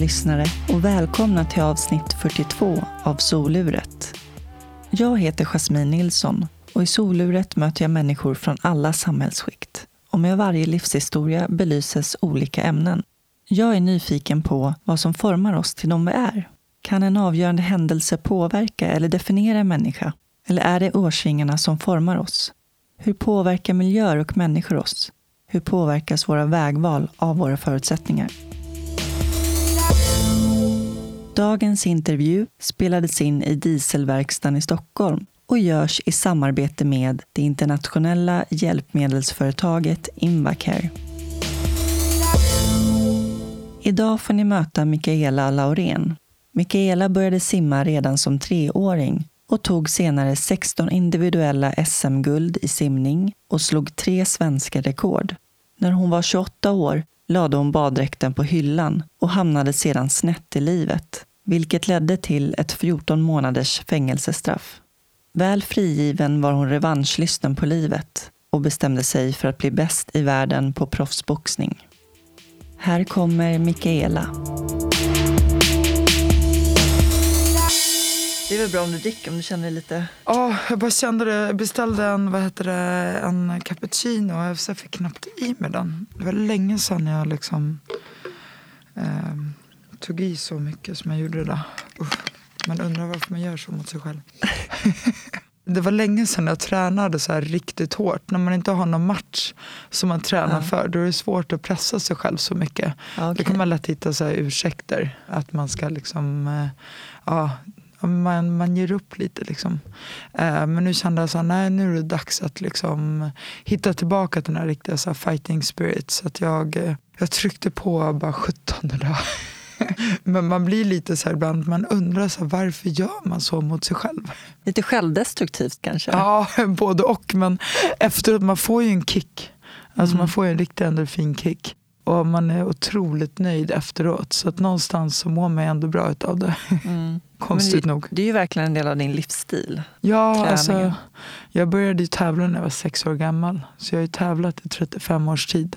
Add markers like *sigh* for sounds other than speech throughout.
lyssnare och välkomna till avsnitt 42 av Soluret. Jag heter Jasmine Nilsson och i Soluret möter jag människor från alla samhällsskikt. Och med varje livshistoria belyses olika ämnen. Jag är nyfiken på vad som formar oss till de vi är. Kan en avgörande händelse påverka eller definiera en människa? Eller är det årsringarna som formar oss? Hur påverkar miljöer och människor oss? Hur påverkas våra vägval av våra förutsättningar? Dagens intervju spelades in i Dieselverkstan i Stockholm och görs i samarbete med det internationella hjälpmedelsföretaget Invacare. Idag får ni möta Mikaela Laurén. Mikaela började simma redan som treåring och tog senare 16 individuella SM-guld i simning och slog tre svenska rekord. När hon var 28 år lade hon baddräkten på hyllan och hamnade sedan snett i livet, vilket ledde till ett 14 månaders fängelsestraff. Väl frigiven var hon revanschlysten på livet och bestämde sig för att bli bäst i världen på proffsboxning. Här kommer Mikaela. Det är väl bra om du dricker om du känner dig lite... Ja, jag bara kände det. Jag beställde en, vad heter det, en cappuccino och jag fick knappt i mig den. Det var länge sedan jag liksom eh, tog i så mycket som jag gjorde det. Usch. Man undrar varför man gör så mot sig själv. *laughs* det var länge sedan jag tränade så här riktigt hårt. När man inte har någon match som man tränar ja. för då är det svårt att pressa sig själv så mycket. Okay. Då kan man lätt hitta så ursäkter. Att man ska liksom, eh, ja, man, man ger upp lite. Liksom. Eh, men nu kände jag att nu är det dags att liksom hitta tillbaka till den här riktiga så här, fighting spirit. Så att jag, eh, jag tryckte på bara 17 dagar. *laughs* Men man blir lite så här ibland, man undrar så här, varför gör man så mot sig själv? Lite självdestruktivt kanske? Ja, *laughs* både och. Men efteråt, man får ju en kick. Alltså mm. Man får ju en riktig endorfinkick. Och man är otroligt nöjd efteråt. Så att någonstans så mår man ändå bra av det. Mm. *laughs* Konstigt det, nog. Det är ju verkligen en del av din livsstil. Ja, alltså, jag började ju tävla när jag var sex år gammal. Så jag har ju tävlat i 35 års tid.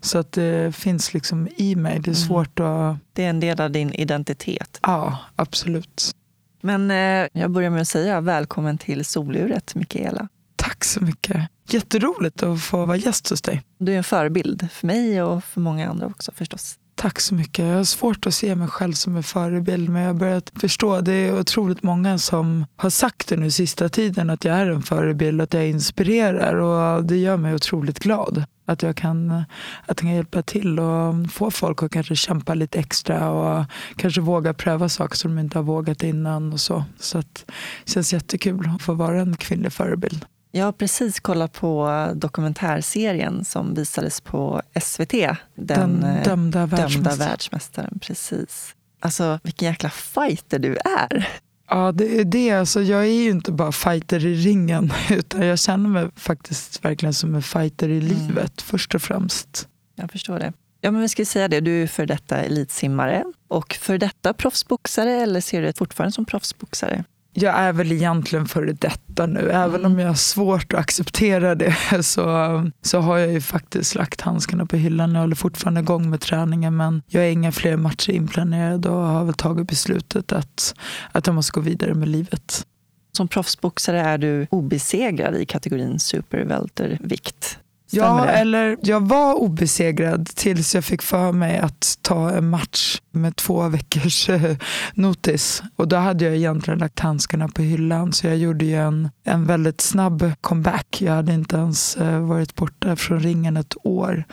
Så att det finns liksom i mig. Det är mm. svårt att... Det är en del av din identitet. Ja, absolut. Men eh, jag börjar med att säga välkommen till soluret, Mikaela. Tack så mycket. Jätteroligt att få vara gäst hos dig. Du är en förebild för mig och för många andra också förstås. Tack så mycket. Jag har svårt att se mig själv som en förebild men jag har börjat förstå. Det är otroligt många som har sagt det nu sista tiden att jag är en förebild och att jag inspirerar och det gör mig otroligt glad. Att jag kan, att jag kan hjälpa till och få folk att kanske kämpa lite extra och kanske våga pröva saker som de inte har vågat innan. och Så Så att, det känns jättekul att få vara en kvinnlig förebild. Jag har precis kollat på dokumentärserien som visades på SVT. Den, den eh, dömda, världsmästaren. dömda världsmästaren. Precis. Alltså, vilken jäkla fighter du är! Ja, det är det. Alltså, jag är ju inte bara fighter i ringen *laughs* utan jag känner mig faktiskt verkligen som en fighter i mm. livet först och främst. Jag förstår det. Ja, men vi ska säga det, du är för detta eltsimmare och för detta proffsboxare eller ser du dig fortfarande som proffsboxare? Jag är väl egentligen före detta nu. Även mm. om jag har svårt att acceptera det *laughs* så, så har jag ju faktiskt lagt handskarna på hyllan. Jag håller fortfarande igång med träningen men jag har inga fler matcher inplanerade och har väl tagit beslutet att, att jag måste gå vidare med livet. Som proffsboxare är du obesegrad i kategorin superweltervikt. Ja, eller jag var obesegrad tills jag fick för mig att ta en match med två veckors eh, notis. Och då hade jag egentligen lagt handskarna på hyllan så jag gjorde ju en, en väldigt snabb comeback. Jag hade inte ens eh, varit borta från ringen ett år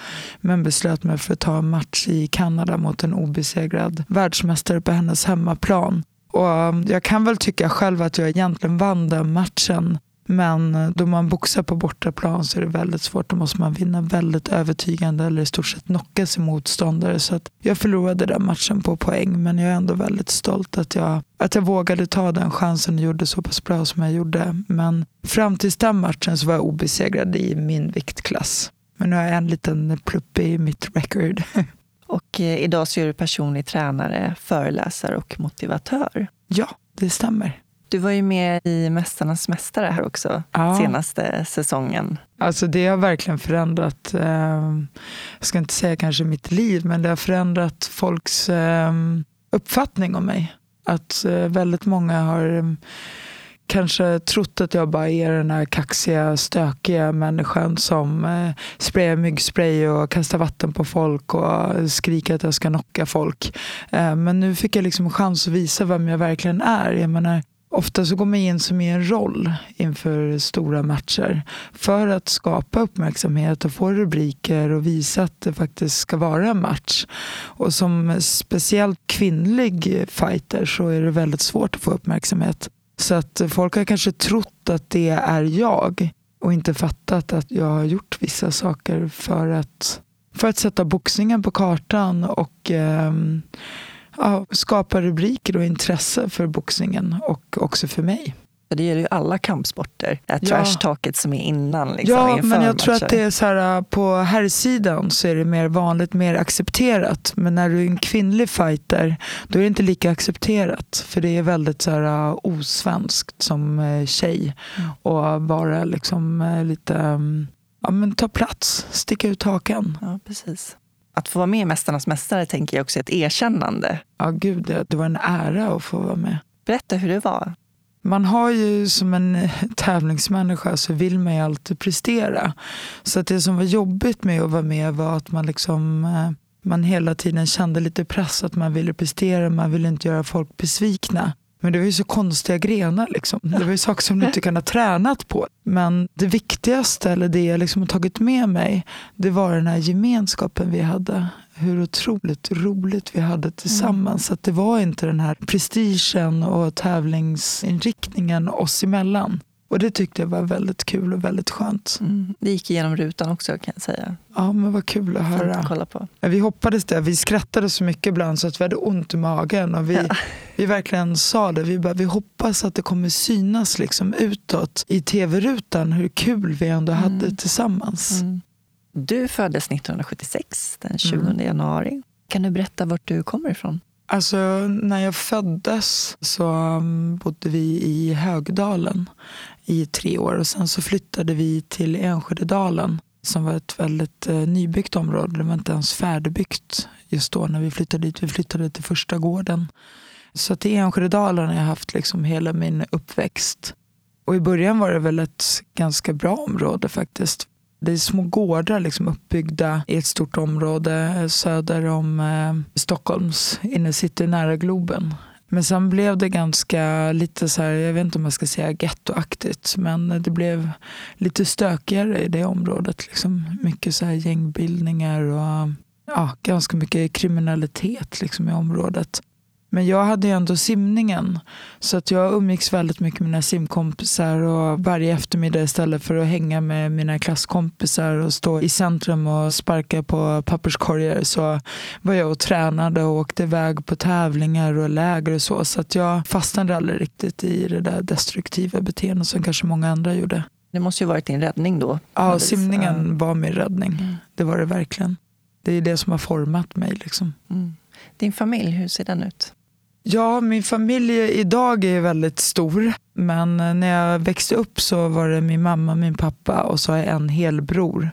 men beslöt mig för att ta en match i Kanada mot en obesegrad världsmästare på hennes hemmaplan. Och eh, jag kan väl tycka själv att jag egentligen vann den matchen men eh, då man boxar på bortaplan så är det väldigt svårt. Då måste man vinna väldigt övertygande eller i stort sett knocka sin motståndare. Så att jag förlorade den matchen på poäng men jag är ändå väldigt stolt att jag, att jag vågade ta den chansen och gjorde så pass bra som jag gjorde. Men fram till den matchen så var jag obesegrad i min viktklass. Men nu har jag en liten plupp i mitt record. *laughs* Och eh, idag så är du personlig tränare, föreläsare och motivatör. Ja, det stämmer. Du var ju med i Mästarnas mästare här också, ja. senaste säsongen. Alltså det har verkligen förändrat, eh, jag ska inte säga kanske mitt liv, men det har förändrat folks eh, uppfattning om mig. Att eh, väldigt många har kanske trott att jag bara är den här kaxiga, stökiga människan som eh, sprayar myggspray och kastar vatten på folk och skriker att jag ska knocka folk. Eh, men nu fick jag liksom chans att visa vem jag verkligen är. Jag menar, Ofta så går man in som i en roll inför stora matcher för att skapa uppmärksamhet och få rubriker och visa att det faktiskt ska vara en match. Och som speciellt kvinnlig fighter så är det väldigt svårt att få uppmärksamhet. Så att folk har kanske trott att det är jag och inte fattat att jag har gjort vissa saker för att, för att sätta boxningen på kartan och eh, ja, skapa rubriker och intresse för boxningen och också för mig. Det gäller ju alla kampsporter. Det här ja. trash-talket som är innan. Liksom, ja, men jag tror att det är så här, äh, på herrsidan så är det mer vanligt, mer accepterat. Men när du är en kvinnlig fighter, då är det inte lika accepterat. För det är väldigt så här, äh, osvenskt som äh, tjej. Mm. Och bara liksom lite, mm, ja men ta plats, sticka ut hakan. Ja, precis att få vara med i Mästarnas mästare tänker jag också är ett erkännande. Ja, gud, det, var en ära att få vara med. Berätta hur det var. Man har ju som en *laughs* tävlingsmänniska så vill man ju alltid prestera. Så att det som var jobbigt med att vara med var att man liksom eh, man hela tiden kände lite press att man ville prestera, man ville inte göra folk besvikna. Men det var ju så konstiga grenar. Liksom. Det var ju saker som du inte kan ha tränat på. Men det viktigaste, eller det jag liksom har tagit med mig, det var den här gemenskapen vi hade. Hur otroligt roligt vi hade tillsammans. Mm. Att det var inte den här prestigen och tävlingsinriktningen oss emellan. Och det tyckte jag var väldigt kul och väldigt skönt. Mm. Det gick igenom rutan också kan jag säga. Ja, men vad kul att höra. Att kolla på. Ja, vi hoppades det. Vi skrattade så mycket ibland så att vi hade ont i magen. Och vi, ja. vi verkligen sa det. Vi, bara, vi hoppas att det kommer synas liksom utåt i tv-rutan hur kul vi ändå mm. hade tillsammans. Mm. Du föddes 1976, den 20 mm. januari. Kan du berätta vart du kommer ifrån? Alltså, när jag föddes så um, bodde vi i Högdalen i tre år. Och sen så flyttade vi till Enskededalen som var ett väldigt eh, nybyggt område. Det var inte ens färdigbyggt just då när vi flyttade dit. Vi flyttade till första gården. Så till Enskededalen har jag haft liksom hela min uppväxt. Och i början var det väl ett ganska bra område faktiskt. Det är små gårdar liksom uppbyggda i ett stort område eh, söder om eh, Stockholms innercity nära Globen. Men sen blev det ganska lite så här, jag vet inte om jag ska säga gettoaktigt, men det blev lite stökigare i det området. Liksom. Mycket så här gängbildningar och ja, ganska mycket kriminalitet liksom, i området. Men jag hade ju ändå simningen. Så att jag umgicks väldigt mycket med mina simkompisar och varje eftermiddag istället för att hänga med mina klasskompisar och stå i centrum och sparka på papperskorgar så var jag och tränade och åkte iväg på tävlingar och läger och så. Så att jag fastnade aldrig riktigt i det där destruktiva beteendet som kanske många andra gjorde. Det måste ju varit din räddning då? Ja, simningen var min räddning. Mm. Det var det verkligen. Det är det som har format mig. Liksom. Mm. Din familj, hur ser den ut? Ja, min familj idag är väldigt stor. Men när jag växte upp så var det min mamma, min pappa och så har jag en helbror.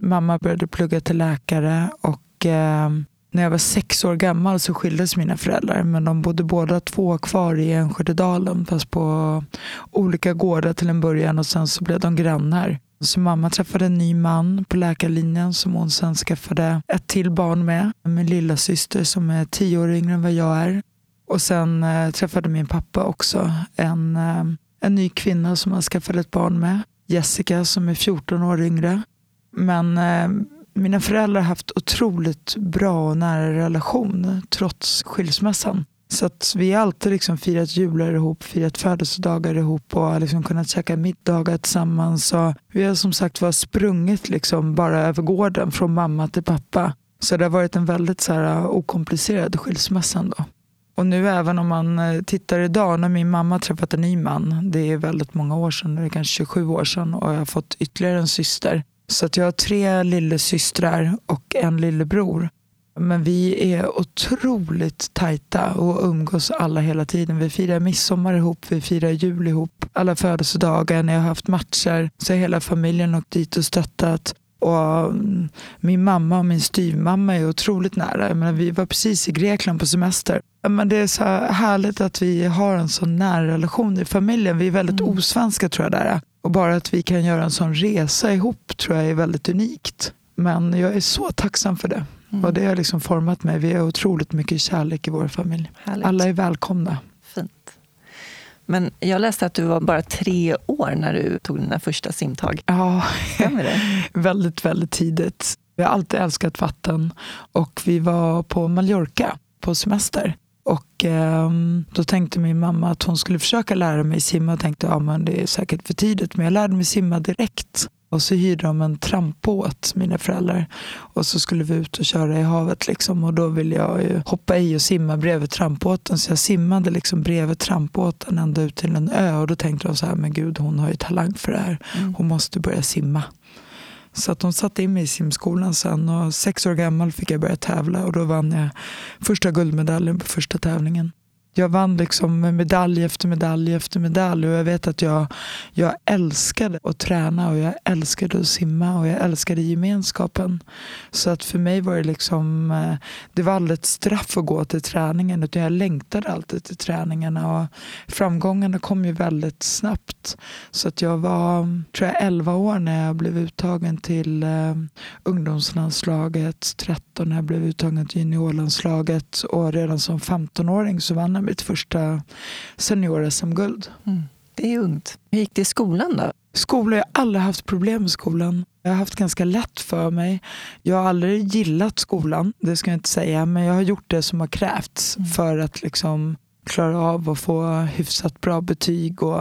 Mamma började plugga till läkare och eh, när jag var sex år gammal så skildes mina föräldrar. Men de bodde båda två kvar i Enskededalen fast på olika gårdar till en början och sen så blev de grannar. Så mamma träffade en ny man på läkarlinjen som hon sen skaffade ett till barn med. Min lilla syster som är tio år yngre än vad jag är. Och sen eh, träffade min pappa också en, eh, en ny kvinna som han skaffade ett barn med. Jessica som är 14 år yngre. Men eh, mina föräldrar har haft otroligt bra och nära relation trots skilsmässan. Så att vi har alltid liksom firat jular ihop, firat födelsedagar ihop och liksom kunnat käka middagar tillsammans. Och vi har som sagt var sprungit liksom bara över gården från mamma till pappa. Så det har varit en väldigt så här, okomplicerad skilsmässa. ändå. Och nu även om man eh, tittar idag när min mamma träffat en ny man. Det är väldigt många år sedan, det är kanske 27 år sedan och jag har fått ytterligare en syster. Så att jag har tre lillasystrar och en lillebror. Men vi är otroligt tajta och umgås alla hela tiden. Vi firar midsommar ihop, vi firar jul ihop. Alla födelsedagar, när jag har haft matcher så har hela familjen åkt dit och stöttat. Och mm, min mamma och min styvmamma är otroligt nära. Jag menar, vi var precis i Grekland på semester. Men det är så härligt att vi har en sån nära relation i familjen. Vi är väldigt mm. osvenska tror jag där. Och bara att vi kan göra en sån resa ihop tror jag är väldigt unikt. Men jag är så tacksam för det. Mm. Och det har liksom format mig. Vi har otroligt mycket kärlek i vår familj. Härligt. Alla är välkomna. Men jag läste att du var bara tre år när du tog dina första simtag. Ja, det? *laughs* väldigt, väldigt tidigt. Jag har alltid älskat vatten. Och vi var på Mallorca på semester. Och eh, då tänkte min mamma att hon skulle försöka lära mig simma. Jag tänkte att ja, det är säkert för tidigt. Men jag lärde mig simma direkt. Och så hyrde de en trampbåt, mina föräldrar. Och så skulle vi ut och köra i havet. Liksom. Och då ville jag hoppa i och simma bredvid trampbåten. Så jag simmade liksom bredvid trampbåten ända ut till en ö. Och då tänkte de så här, men gud hon har ju talang för det här. Mm. Hon måste börja simma. Så att de satte in mig i simskolan sen och sex år gammal fick jag börja tävla och då vann jag första guldmedaljen på första tävlingen jag vann liksom medalj efter medalj efter medalj och jag vet att jag, jag älskade att träna och jag älskade att simma och jag älskade gemenskapen. Så att för mig var det liksom, eh, det var aldrig ett straff att gå till träningen utan jag längtade alltid till träningarna och framgångarna kom ju väldigt snabbt. Så att jag var, tror jag, 11 år när jag blev uttagen till eh, ungdomslandslaget, 13 när jag blev uttagen till juniorlandslaget och redan som 15-åring så vann jag mitt första senior-SM-guld. Mm. Det är ungt. Hur gick det i skolan då? Skolan, jag har aldrig haft problem med skolan. Jag har haft ganska lätt för mig. Jag har aldrig gillat skolan, det ska jag inte säga. Men jag har gjort det som har krävts mm. för att liksom klara av att få hyfsat bra betyg och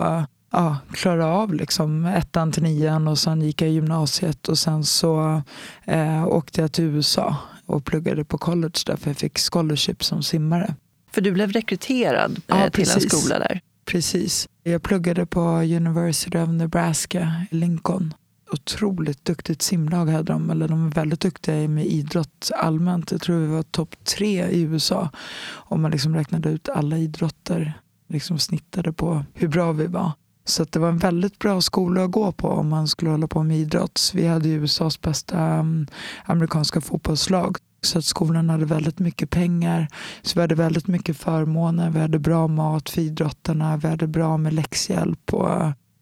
ja, klara av liksom ettan till nian och sen gick jag i gymnasiet och sen så eh, åkte jag till USA och pluggade på college där för jag fick scholarship som simmare. För du blev rekryterad ja, eh, till precis. en skola där? Precis. Jag pluggade på University of Nebraska i Lincoln. Otroligt duktigt simlag hade de. Eller de var väldigt duktiga med idrott allmänt. Jag tror vi var topp tre i USA. Om man liksom räknade ut alla idrotter. Liksom snittade på hur bra vi var. Så det var en väldigt bra skola att gå på om man skulle hålla på med idrott. Vi hade USAs bästa um, amerikanska fotbollslag. Så att skolan hade väldigt mycket pengar. Så vi hade väldigt mycket förmåner. Vi hade bra mat för idrottarna. Vi hade bra med läxhjälp. Och,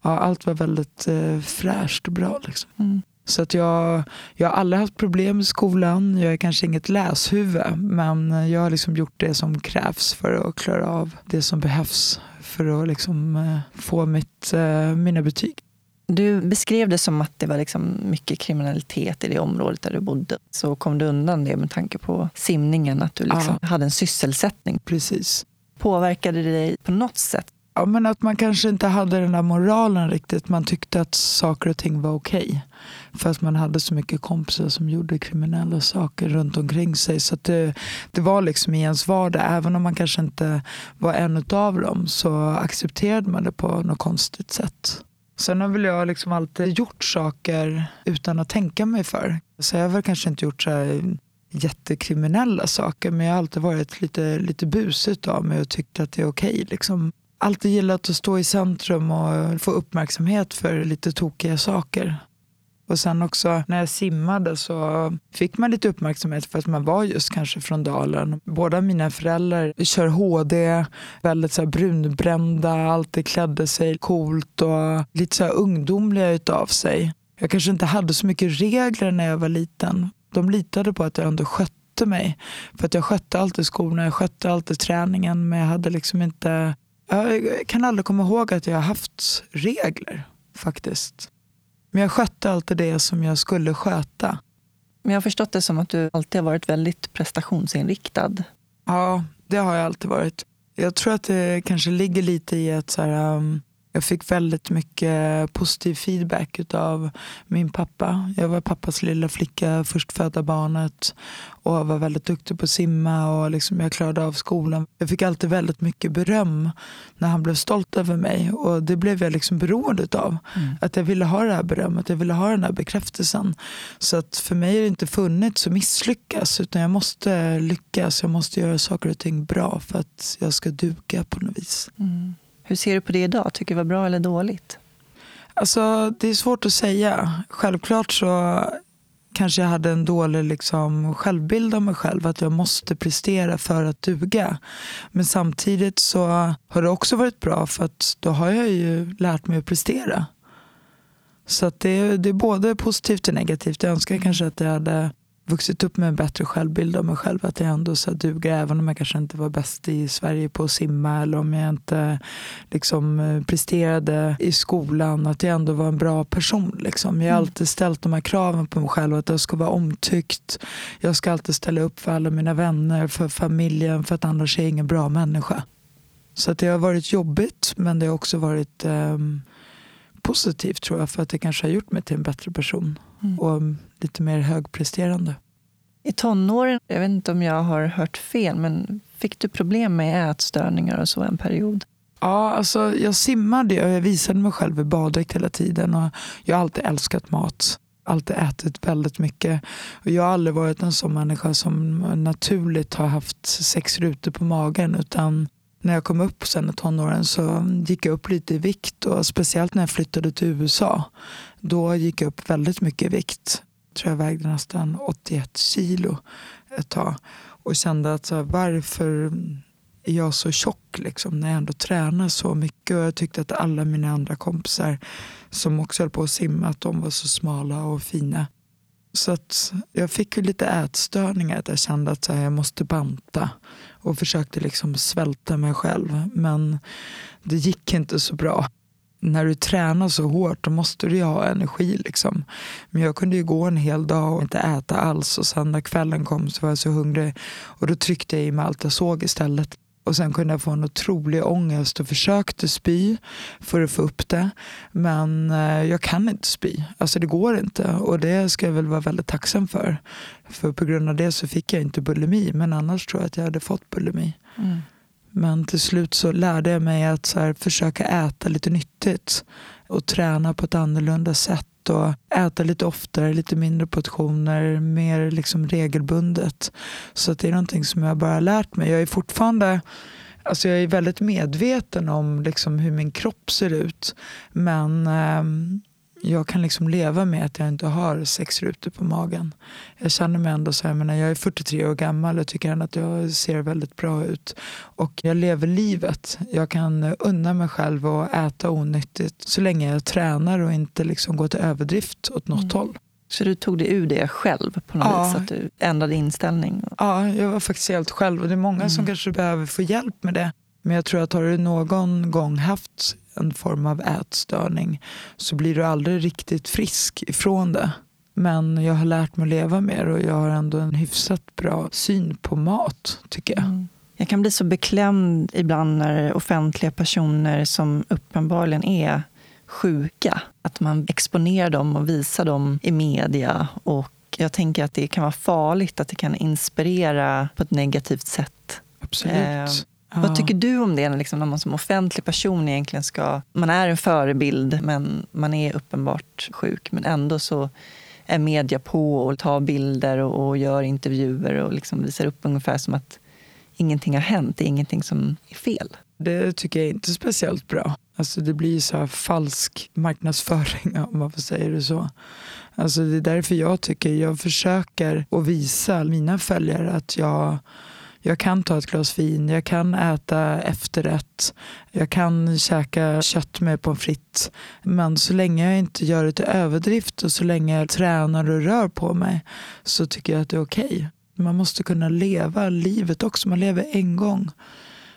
ja, allt var väldigt eh, fräscht och bra. Liksom. Mm. Så att jag, jag har aldrig haft problem med skolan. Jag är kanske inget läshuvud. Men jag har liksom gjort det som krävs för att klara av det som behövs för att liksom, eh, få mitt, eh, mina betyg. Du beskrev det som att det var liksom mycket kriminalitet i det området där du bodde. Så kom du undan det med tanke på simningen, att du liksom ja. hade en sysselsättning. Precis. Påverkade det dig på något sätt? Ja, men att man kanske inte hade den där moralen riktigt. Man tyckte att saker och ting var okej. Okay. För att man hade så mycket kompisar som gjorde kriminella saker runt omkring sig. Så det, det var liksom i ens vardag. Även om man kanske inte var en av dem så accepterade man det på något konstigt sätt. Sen har väl jag liksom alltid gjort saker utan att tänka mig för. Så jag har väl kanske inte gjort så jättekriminella saker men jag har alltid varit lite, lite busig av mig och tyckt att det är okej. Okay, liksom. Alltid gillat att stå i centrum och få uppmärksamhet för lite tokiga saker. Och sen också när jag simmade så fick man lite uppmärksamhet för att man var just kanske från dalen. Båda mina föräldrar kör HD, väldigt så brunbrända, alltid klädde sig coolt och lite så här ungdomliga utav sig. Jag kanske inte hade så mycket regler när jag var liten. De litade på att jag ändå skötte mig. För att jag skötte alltid skorna, jag skötte alltid träningen men jag hade liksom inte jag kan aldrig komma ihåg att jag har haft regler faktiskt. Men jag skötte alltid det som jag skulle sköta. Men jag har förstått det som att du alltid har varit väldigt prestationsinriktad. Ja, det har jag alltid varit. Jag tror att det kanske ligger lite i att så här, um, Jag fick väldigt mycket positiv feedback av min pappa. Jag var pappas lilla flicka, förstfödda barnet och var väldigt duktig på att simma och liksom jag klarade av skolan. Jag fick alltid väldigt mycket beröm när han blev stolt över mig och det blev jag liksom beroende av. Mm. Att jag ville ha det här berömmet, jag ville ha den här bekräftelsen. Så att för mig är det inte funnits att misslyckas utan jag måste lyckas, jag måste göra saker och ting bra för att jag ska duga på något vis. Mm. Hur ser du på det idag? Tycker du det var bra eller dåligt? Alltså, det är svårt att säga. Självklart så kanske jag hade en dålig liksom, självbild av mig själv. Att jag måste prestera för att duga. Men samtidigt så har det också varit bra för att då har jag ju lärt mig att prestera. Så att det, det är både positivt och negativt. Jag önskar kanske att jag hade vuxit upp med en bättre självbild av mig själv. Att jag ändå så duger även om jag kanske inte var bäst i Sverige på att simma eller om jag inte liksom, eh, presterade i skolan. Att jag ändå var en bra person. Liksom. Jag har mm. alltid ställt de här kraven på mig själv. Att jag ska vara omtyckt. Jag ska alltid ställa upp för alla mina vänner, för familjen. För att annars är jag ingen bra människa. Så att det har varit jobbigt men det har också varit eh, positivt tror jag. För att det kanske har gjort mig till en bättre person. Mm. Och lite mer högpresterande. I tonåren, jag vet inte om jag har hört fel, men fick du problem med ätstörningar och så en period? Ja, alltså jag simmade och jag visade mig själv i baddräkt hela tiden. Och jag har alltid älskat mat. Alltid ätit väldigt mycket. Och jag har aldrig varit en sån människa som naturligt har haft sex rutor på magen. Utan när jag kom upp sen i tonåren så gick jag upp lite i vikt. Och speciellt när jag flyttade till USA. Då gick jag upp väldigt mycket i vikt Jag tror jag vägde nästan 81 kilo ett tag. Och kände att så här, varför är jag så tjock liksom, när jag ändå tränar så mycket. Och jag tyckte att alla mina andra kompisar som också höll på att simma, att de var så smala och fina. Så att jag fick ju lite ätstörningar. Att jag kände att så här, jag måste banta. Och försökte liksom svälta mig själv. Men det gick inte så bra när du tränar så hårt då måste du ju ha energi. Liksom. Men jag kunde ju gå en hel dag och inte äta alls och sen när kvällen kom så var jag så hungrig och då tryckte jag i mig allt jag såg istället. Och sen kunde jag få en otrolig ångest och försökte spy för att få upp det. Men eh, jag kan inte spy. Alltså det går inte. Och det ska jag väl vara väldigt tacksam för. För på grund av det så fick jag inte bulimi. Men annars tror jag att jag hade fått bulimi. Mm. Men till slut så lärde jag mig att så här, försöka äta lite nyttigt och träna på ett annorlunda sätt och äta lite oftare, lite mindre portioner, mer liksom regelbundet. Så det är någonting som jag bara har lärt mig. Jag är fortfarande Alltså jag är väldigt medveten om liksom hur min kropp ser ut. Men eh, jag kan liksom leva med att jag inte har sex rutor på magen. Jag känner mig ändå så här, men jag är 43 år gammal och tycker ändå att jag ser väldigt bra ut. Och jag lever livet. Jag kan unna mig själv och äta onyttigt så länge jag tränar och inte liksom går till överdrift åt något mm. håll. Så du tog dig ur det själv på något ja. vis? Att du ändrade inställning? Ja, jag var faktiskt helt själv. Och det är många mm. som kanske behöver få hjälp med det. Men jag tror att har du någon gång haft en form av ätstörning så blir du aldrig riktigt frisk ifrån det. Men jag har lärt mig att leva med det och jag har ändå en hyfsat bra syn på mat, tycker jag. Mm. Jag kan bli så beklämd ibland när offentliga personer som uppenbarligen är sjuka, att man exponerar dem och visar dem i media. Och jag tänker att det kan vara farligt, att det kan inspirera på ett negativt sätt. Absolut. Eh, Ja. Vad tycker du om det liksom, när man som offentlig person egentligen ska... Man är en förebild, men man är uppenbart sjuk. Men ändå så är media på och tar bilder och, och gör intervjuer och liksom visar upp ungefär som att ingenting har hänt. Det är ingenting som är fel. Det tycker jag inte är speciellt bra. Alltså det blir så falsk marknadsföring *laughs* om man får säga det så. Alltså det är därför jag tycker jag försöker att visa mina följare att jag jag kan ta ett glas vin, jag kan äta efterrätt, jag kan käka kött med pommes frites. Men så länge jag inte gör det till överdrift och så länge jag tränar och rör på mig så tycker jag att det är okej. Okay. Man måste kunna leva livet också. Man lever en gång.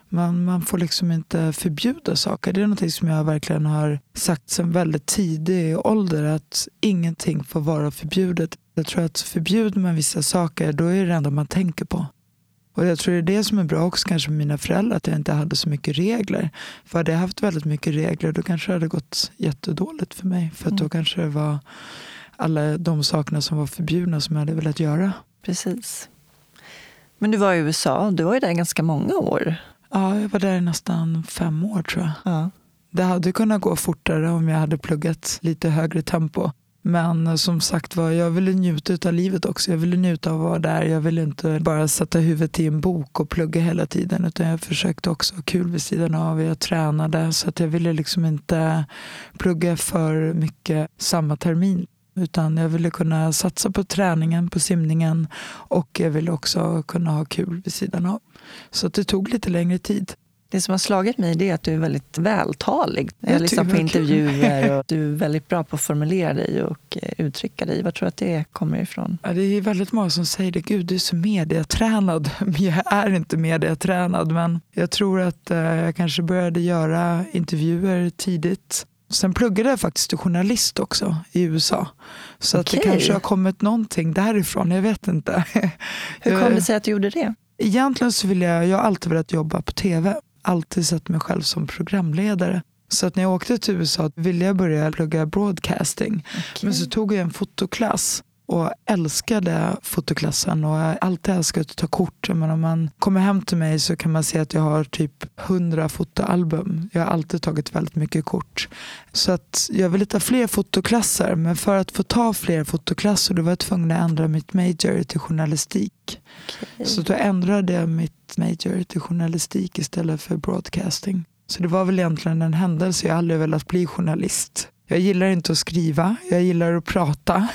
Man, man får liksom inte förbjuda saker. Det är något som jag verkligen har sagt sedan väldigt tidig ålder. Att ingenting får vara förbjudet. Jag tror att förbjuder man vissa saker, då är det det enda man tänker på. Och jag tror det är det som är bra också kanske med mina föräldrar, att jag inte hade så mycket regler. För hade jag haft väldigt mycket regler då kanske det hade gått jättedåligt för mig. För då mm. kanske det var alla de sakerna som var förbjudna som jag hade velat göra. Precis. Men du var i USA, du var ju där ganska många år. Ja, jag var där i nästan fem år tror jag. Ja. Det hade kunnat gå fortare om jag hade pluggat lite högre tempo. Men eh, som sagt var, jag ville njuta av livet också. Jag ville njuta av att vara där. Jag ville inte bara sätta huvudet i en bok och plugga hela tiden. Utan jag försökte också ha kul vid sidan av. Jag tränade. Så att jag ville liksom inte plugga för mycket samma termin. Utan jag ville kunna satsa på träningen, på simningen och jag ville också kunna ha kul vid sidan av. Så det tog lite längre tid. Det som har slagit mig är att du är väldigt vältalig. Jag, jag lyssnar på intervjuer och *laughs* du är väldigt bra på att formulera dig och eh, uttrycka dig. Vad tror du att det kommer ifrån? Ja, det är väldigt många som säger det. Gud, du är så mediatränad. *laughs* Men jag är inte mediatränad. Men jag tror att eh, jag kanske började göra intervjuer tidigt. Sen pluggade jag faktiskt till journalist också i USA. Så okay. att det kanske har kommit någonting därifrån. Jag vet inte. *laughs* Hur kom det sig att du gjorde det? Egentligen så vill jag, jag har alltid velat jobba på tv alltid sett mig själv som programledare. Så att när jag åkte till USA ville jag börja plugga broadcasting. Okay. Men så tog jag en fotoklass och älskade fotoklassen och jag alltid älskat att ta kort. Men om man kommer hem till mig så kan man se att jag har typ hundra fotoalbum. Jag har alltid tagit väldigt mycket kort. Så att jag ville ta fler fotoklasser men för att få ta fler fotoklasser då var jag tvungen att ändra mitt major till journalistik. Okay. Så då ändrade jag mitt major till journalistik istället för broadcasting. Så det var väl egentligen en händelse. Jag har aldrig velat bli journalist. Jag gillar inte att skriva, jag gillar att prata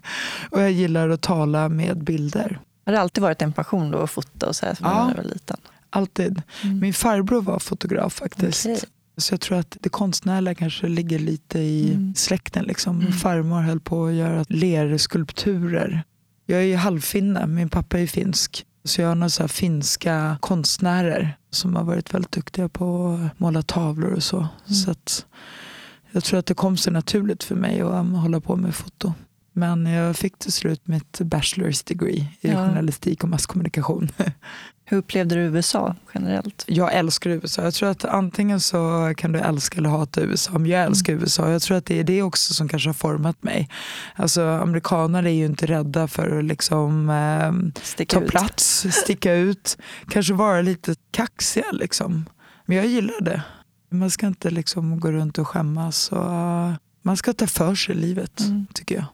*laughs* och jag gillar att tala med bilder. Har det alltid varit en passion då att fota och så här, som ja, var liten? alltid. Mm. Min farbror var fotograf faktiskt. Okay. Så jag tror att det konstnärliga kanske ligger lite i mm. släkten. Liksom. Min mm. farmor höll på att göra lerskulpturer. Jag är ju halvfinne, min pappa är finsk. Så jag har några så finska konstnärer som har varit väldigt duktiga på att måla tavlor och så. Mm. så att, jag tror att det kom så naturligt för mig att um, hålla på med foto. Men jag fick till slut mitt bachelor's degree i ja. journalistik och masskommunikation. *laughs* Hur upplevde du USA generellt? Jag älskar USA. Jag tror att antingen så kan du älska eller hata USA. Men jag älskar mm. USA. Jag tror att det är det också som kanske har format mig. Alltså amerikaner är ju inte rädda för att liksom, eh, ta ut. plats, sticka ut. Kanske vara lite kaxiga liksom. Men jag gillar det. Man ska inte liksom gå runt och skämmas. Och, uh, man ska ta för sig livet, mm. tycker jag.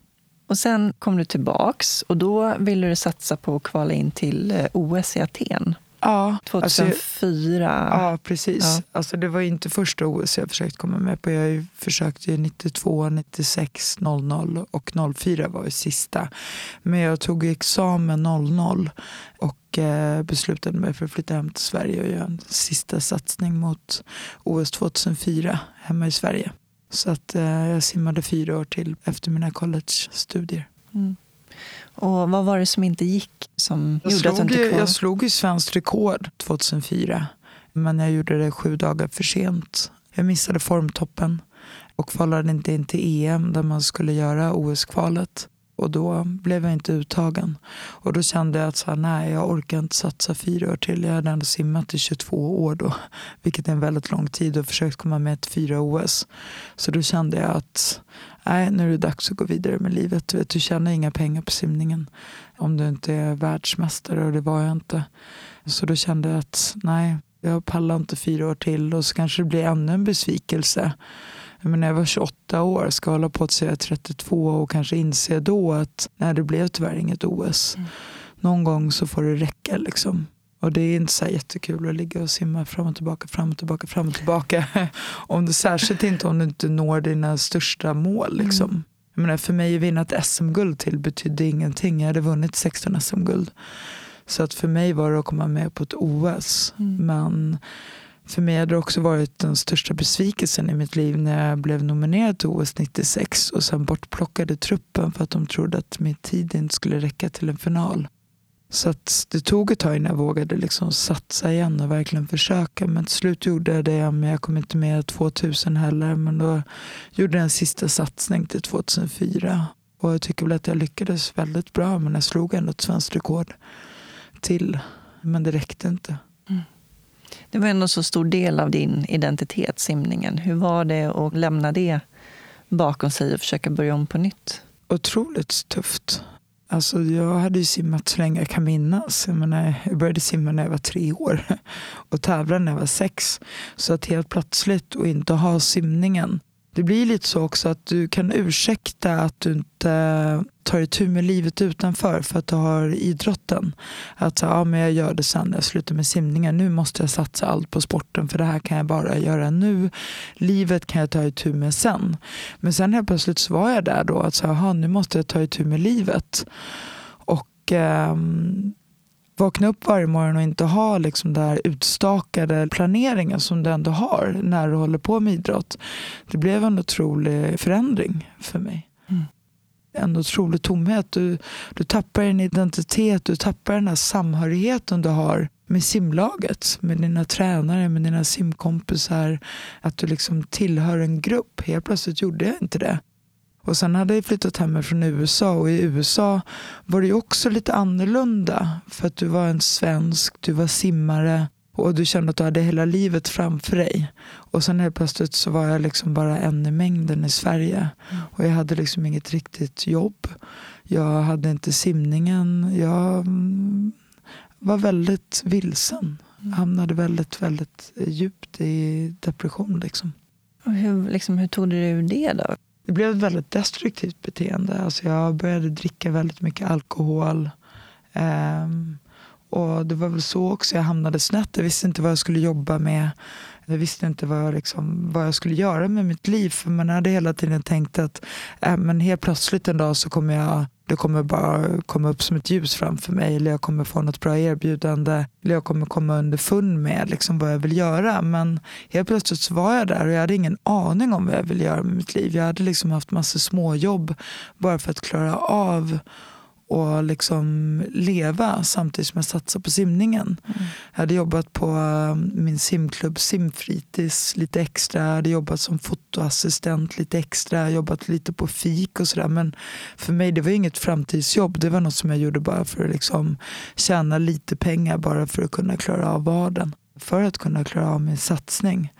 Och Sen kom du tillbaks och då ville du satsa på att kvala in till eh, OS i Aten. Ja, 2004. Alltså, ja, precis. Ja. Alltså, det var inte första OS jag försökt komma med på. Jag försökte 92, 96, 00 och 04 var det sista. Men jag tog examen 00 och eh, beslutade mig för att flytta hem till Sverige och göra en sista satsning mot OS 2004 hemma i Sverige. Så att eh, jag simmade fyra år till efter mina college-studier. Mm. Och vad var det som inte gick som jag gjorde att du inte kvar? Jag slog ju svenskt rekord 2004. Men jag gjorde det sju dagar för sent. Jag missade formtoppen och kvalade inte in till EM där man skulle göra OS-kvalet. Och då blev jag inte uttagen. Och då kände jag att så här, nej, jag orkar inte satsa fyra år till. Jag hade ändå simmat i 22 år då, vilket är en väldigt lång tid och försökt komma med till fyra OS. Så då kände jag att nej, nu är det dags att gå vidare med livet. Du, vet, du tjänar inga pengar på simningen om du inte är världsmästare och det var jag inte. Så då kände jag att nej, jag pallar inte fyra år till och så kanske det blir ännu en besvikelse men när jag var 28 år ska hålla på att säga 32 och kanske inse då att nej, det blev tyvärr inget OS. Mm. Någon gång så får det räcka. Liksom. Och det är inte så jättekul att ligga och simma fram och tillbaka, fram och tillbaka, fram och tillbaka. *laughs* om du, särskilt inte om du inte når dina största mål. Liksom. Mm. Jag menar, för mig att vinna ett SM-guld till betydde ingenting. Jag hade vunnit 16 SM-guld. Så att för mig var det att komma med på ett OS. Mm. Men för mig hade det också varit den största besvikelsen i mitt liv när jag blev nominerad till OS 96 och sen bortplockade truppen för att de trodde att min tid inte skulle räcka till en final. Så det tog ett tag innan jag vågade liksom satsa igen och verkligen försöka. Men till slut gjorde jag det. Men jag kom inte med 2000 heller. Men då gjorde jag en sista satsning till 2004. Och jag tycker väl att jag lyckades väldigt bra. Men jag slog ändå ett svenskt rekord till Men det räckte inte. Mm. Det var ändå så stor del av din identitet, simningen. Hur var det att lämna det bakom sig och försöka börja om på nytt? Otroligt tufft. Alltså jag hade ju simmat så länge jag kan minnas. Jag, menar, jag började simma när jag var tre år *laughs* och tävlade när jag var sex. Så att helt plötsligt och inte ha simningen det blir lite så också att du kan ursäkta att du inte tar itu med livet utanför för att du har idrotten. Att så, ja, men jag gör det sen när jag slutar med simningen. Nu måste jag satsa allt på sporten för det här kan jag bara göra nu. Livet kan jag ta itu med sen. Men sen helt plötsligt så var jag där då att så, aha, nu måste jag ta itu med livet. Och Eh, vakna upp varje morgon och inte ha liksom där utstakade planeringen som du ändå har när du håller på med idrott. Det blev en otrolig förändring för mig. Mm. En otrolig tomhet. Du, du tappar din identitet, du tappar den här samhörigheten du har med simlaget, med dina tränare, med dina simkompisar. Att du liksom tillhör en grupp. Helt plötsligt gjorde jag inte det. Och sen hade jag flyttat hem från USA och i USA var det också lite annorlunda. För att du var en svensk, du var simmare och du kände att du hade hela livet framför dig. Och sen helt plötsligt så var jag liksom bara en i mängden i Sverige. Mm. Och jag hade liksom inget riktigt jobb. Jag hade inte simningen. Jag mm, var väldigt vilsen. Mm. Hamnade väldigt, väldigt djupt i depression. Liksom. Och hur, liksom, hur tog du dig ur det då? Det blev ett väldigt destruktivt beteende. Alltså jag började dricka väldigt mycket alkohol. Um, och Det var väl så också jag hamnade snett. Jag visste inte vad jag skulle jobba med. Jag visste inte vad jag, liksom, vad jag skulle göra med mitt liv. För man hade hela tiden tänkt att äh, men helt plötsligt en dag så kommer jag det kommer bara komma upp som ett ljus framför mig eller jag kommer få något bra erbjudande eller jag kommer komma underfund med liksom vad jag vill göra. Men helt plötsligt så var jag där och jag hade ingen aning om vad jag ville göra med mitt liv. Jag hade liksom haft massa småjobb bara för att klara av och liksom leva samtidigt som jag satsade på simningen. Mm. Jag hade jobbat på um, min simklubb Simfritids lite extra. Jag hade jobbat som fotoassistent lite extra. Jobbat lite på fik och sådär. Men för mig det var inget framtidsjobb. Det var något som jag gjorde bara för att liksom tjäna lite pengar bara för att kunna klara av vardagen. För att kunna klara av min satsning.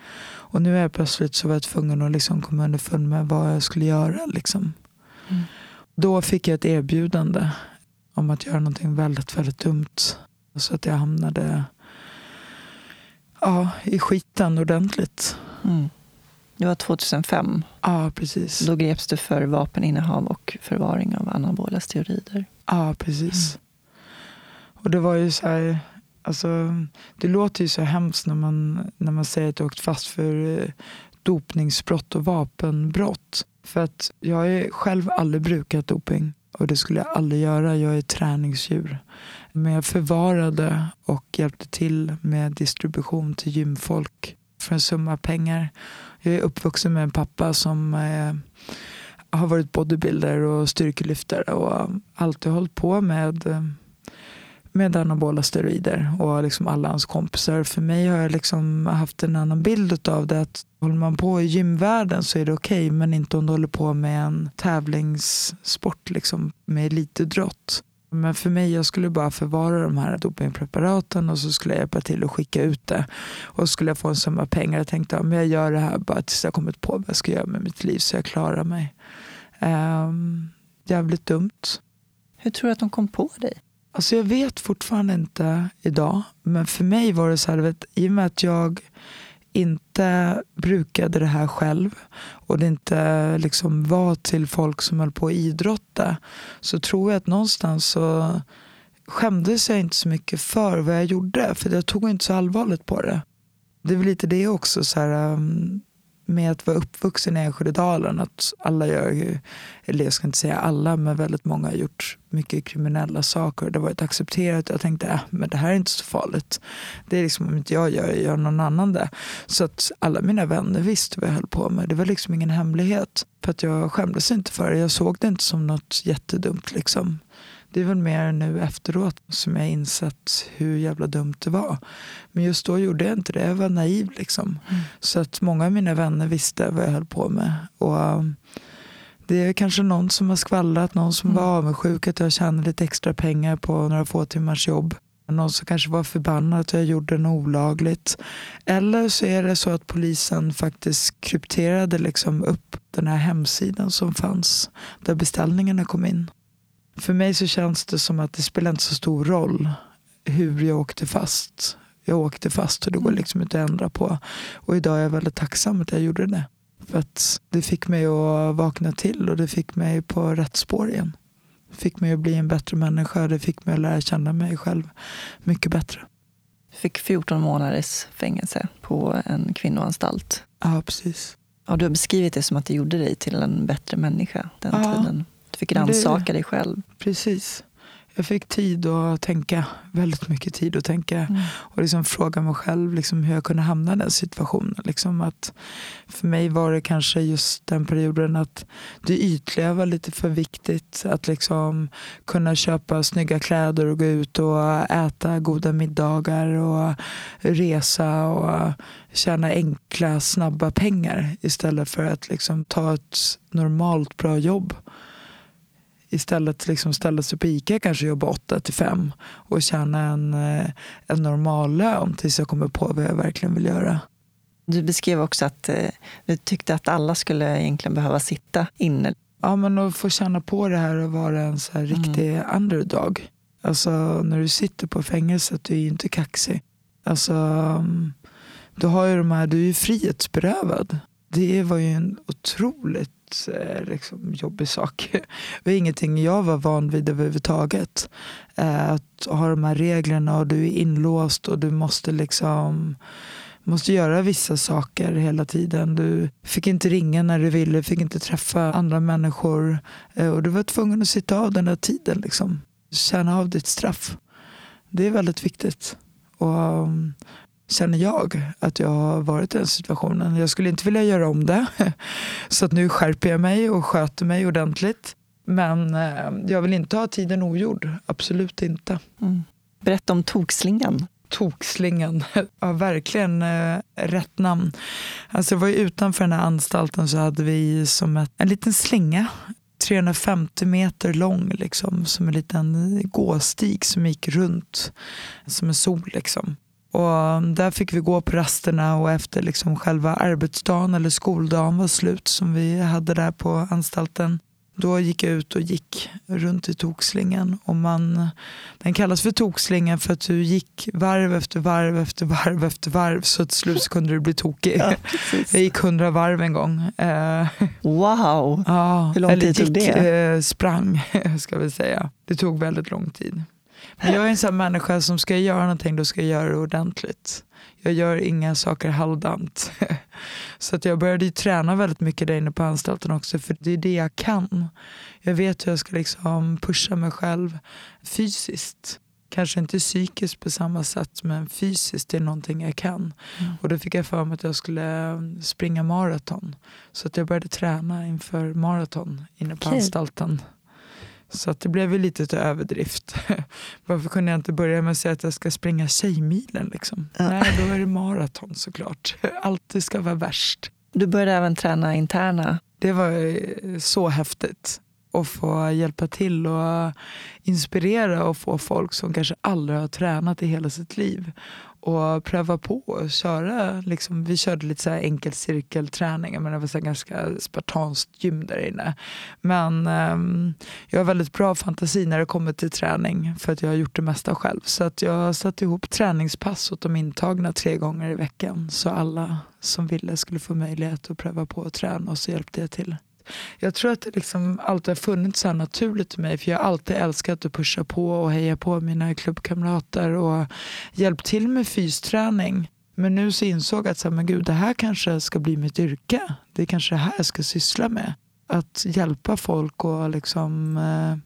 Och nu är jag plötsligt så var jag tvungen att liksom komma underfund med vad jag skulle göra. Liksom. Mm. Då fick jag ett erbjudande om att göra någonting väldigt, väldigt dumt. Så att jag hamnade ja, i skiten ordentligt. Mm. Det var 2005. Ja, precis. Då greps du för vapeninnehav och förvaring av anabola steroider. Ja, precis. Mm. Och det var ju så här, alltså, det låter ju så hemskt när man, när man säger att du åkt fast för eh, dopningsbrott och vapenbrott. För att jag har själv aldrig brukat doping och det skulle jag aldrig göra. Jag är träningsdjur. Men jag förvarade och hjälpte till med distribution till gymfolk för en summa pengar. Jag är uppvuxen med en pappa som eh, har varit bodybuilder och styrkelyftare och alltid hållit på med eh, med anabola steroider och liksom alla hans kompisar. För mig har jag liksom haft en annan bild av det. Att håller man på i gymvärlden så är det okej, okay, men inte om du håller på med en tävlingssport liksom, med elitidrott. Men för mig, jag skulle bara förvara de här dopingpreparaten och så skulle jag hjälpa till att skicka ut det. Och så skulle jag få en summa pengar. Jag tänkte att jag gör det här bara tills jag kommit på vad jag ska göra med mitt liv så jag klarar mig. Um, jävligt dumt. Hur tror du att de kom på dig? Alltså jag vet fortfarande inte idag. Men för mig var det så här, vet, i och med att jag inte brukade det här själv och det inte liksom var till folk som höll på att idrotta så tror jag att någonstans så skämdes jag inte så mycket för vad jag gjorde. För jag tog inte så allvarligt på det. Det är väl lite det också. Så här, um, med att vara uppvuxen i Enskededalen att alla gör ju, eller jag ska inte säga alla, men väldigt många har gjort mycket kriminella saker. Det har varit accepterat. Jag tänkte, äh, men det här är inte så farligt. Det är liksom om inte jag gör det, gör någon annan det. Så att alla mina vänner visste vad jag höll på med. Det var liksom ingen hemlighet. För att jag skämdes inte för det. Jag såg det inte som något jättedumt liksom. Det är väl mer nu efteråt som jag insett hur jävla dumt det var. Men just då gjorde jag inte det. Jag var naiv. Liksom. Mm. Så att många av mina vänner visste vad jag höll på med. Och um, Det är kanske någon som har skvallrat, någon som mm. var avundsjuk att jag tjänade lite extra pengar på några få timmars jobb. Någon som kanske var förbannad att jag gjorde något olagligt. Eller så är det så att polisen faktiskt krypterade liksom upp den här hemsidan som fanns där beställningarna kom in. För mig så känns det som att det spelar inte så stor roll hur jag åkte fast. Jag åkte fast och det går mm. liksom inte att ändra på. Och idag är jag väldigt tacksam att jag gjorde det. För att det fick mig att vakna till och det fick mig på rätt spår igen. Det fick mig att bli en bättre människa. Det fick mig att lära känna mig själv mycket bättre. Du fick 14 månaders fängelse på en kvinnoanstalt. Ja, precis. Ja, du har beskrivit det som att det gjorde dig till en bättre människa den ja, tiden. Du fick rannsaka dig själv. Precis jag fick tid att tänka, väldigt mycket tid att tänka. Mm. Och liksom fråga mig själv liksom hur jag kunde hamna i den situationen. Liksom att för mig var det kanske just den perioden att det ytliga var lite för viktigt. Att liksom kunna köpa snygga kläder och gå ut och äta goda middagar och resa och tjäna enkla, snabba pengar istället för att liksom ta ett normalt bra jobb istället liksom ställa sig på ICA kanske jobba 8 till 5 och tjäna en, eh, en normal lön tills jag kommer på vad jag verkligen vill göra. Du beskrev också att eh, du tyckte att alla skulle egentligen behöva sitta inne. Ja, men att få känna på det här och vara en så här riktig mm. underdog. Alltså när du sitter på fängelset, du är ju inte kaxig. Alltså, mm, du har ju de här, du är ju frihetsberövad. Det var ju en otroligt eh, liksom, jobbig sak. *laughs* Det var ingenting jag var van vid överhuvudtaget. Eh, att ha de här reglerna och du är inlåst och du måste liksom måste göra vissa saker hela tiden. Du fick inte ringa när du ville, fick inte träffa andra människor. Eh, och du var tvungen att sitta av den där tiden. Liksom. Tjäna av ditt straff. Det är väldigt viktigt. Och um, känner jag att jag har varit i den situationen. Jag skulle inte vilja göra om det. *laughs* Så att nu skärper jag mig och sköter mig ordentligt. Men eh, jag vill inte ha tiden ogjord. Absolut inte. Mm. Berätta om tokslingan. Tokslingan. *laughs* Ja, verkligen eh, rätt namn. Alltså, det var utanför den här anstalten så hade vi som ett, en liten slinga 350 meter lång, liksom, som en liten gåstig som gick runt som en sol. Liksom. Och där fick vi gå på rasterna och efter liksom själva arbetsdagen eller skoldagen var slut som vi hade där på anstalten. Då gick jag ut och gick runt i tokslingan. Och man, den kallas för tokslingan för att du gick varv efter varv efter varv efter varv så till slut kunde du bli tokig. Ja, *laughs* jag gick hundra varv en gång. Eh, wow! Ja, Hur lång tid tog det? Eh, sprang, *laughs* ska vi säga. Det tog väldigt lång tid. Men jag är en sån människa som ska jag göra någonting, då ska jag göra det ordentligt. Jag gör inga saker halvdant. *laughs* Så att jag började träna väldigt mycket där inne på anstalten också, för det är det jag kan. Jag vet hur jag ska liksom pusha mig själv fysiskt. Kanske inte psykiskt på samma sätt, men fysiskt är någonting jag kan. Mm. Och då fick jag för mig att jag skulle springa maraton. Så att jag började träna inför maraton inne på okay. anstalten. Så att det blev ju lite till överdrift. *laughs* Varför kunde jag inte börja med att säga att jag ska springa Tjejmilen? Liksom? Ja. Nej, då är det maraton såklart. *laughs* Allt ska vara värst. Du började även träna interna? Det var eh, så häftigt att få hjälpa till och inspirera och få folk som kanske aldrig har tränat i hela sitt liv och pröva på och köra. Liksom, vi körde lite så här enkel cirkelträning. Men det var så ganska spartanskt gym där inne. Men um, jag har väldigt bra fantasi när det kommer till träning för att jag har gjort det mesta själv. Så att jag har satt ihop träningspass åt de intagna tre gånger i veckan. Så alla som ville skulle få möjlighet att pröva på att träna och så hjälpte jag till. Jag tror att det liksom alltid har funnits så naturligt i mig. För jag har alltid älskat att pusha på och heja på mina klubbkamrater och hjälpt till med fysträning. Men nu så insåg jag att så här, men gud, det här kanske ska bli mitt yrke. Det är kanske det här jag ska syssla med. Att hjälpa folk och liksom, eh,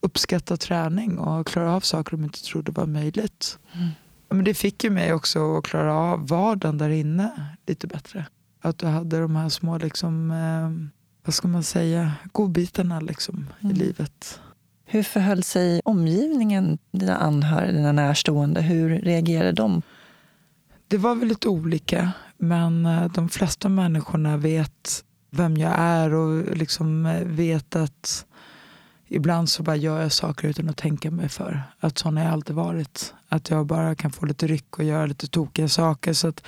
uppskatta träning och klara av saker de inte trodde var möjligt. Mm. Men det fick ju mig också att klara av vardagen där inne lite bättre. Att du hade de här små liksom, eh, vad ska man säga, godbitarna liksom, mm. i livet. Hur förhöll sig omgivningen, dina anhöriga, dina närstående? Hur reagerade de? Det var väldigt olika, men eh, de flesta människorna vet vem jag är och liksom eh, vet att ibland så bara gör jag saker utan att tänka mig för. Att sån har jag alltid varit. Att jag bara kan få lite ryck och göra lite tokiga saker. Så att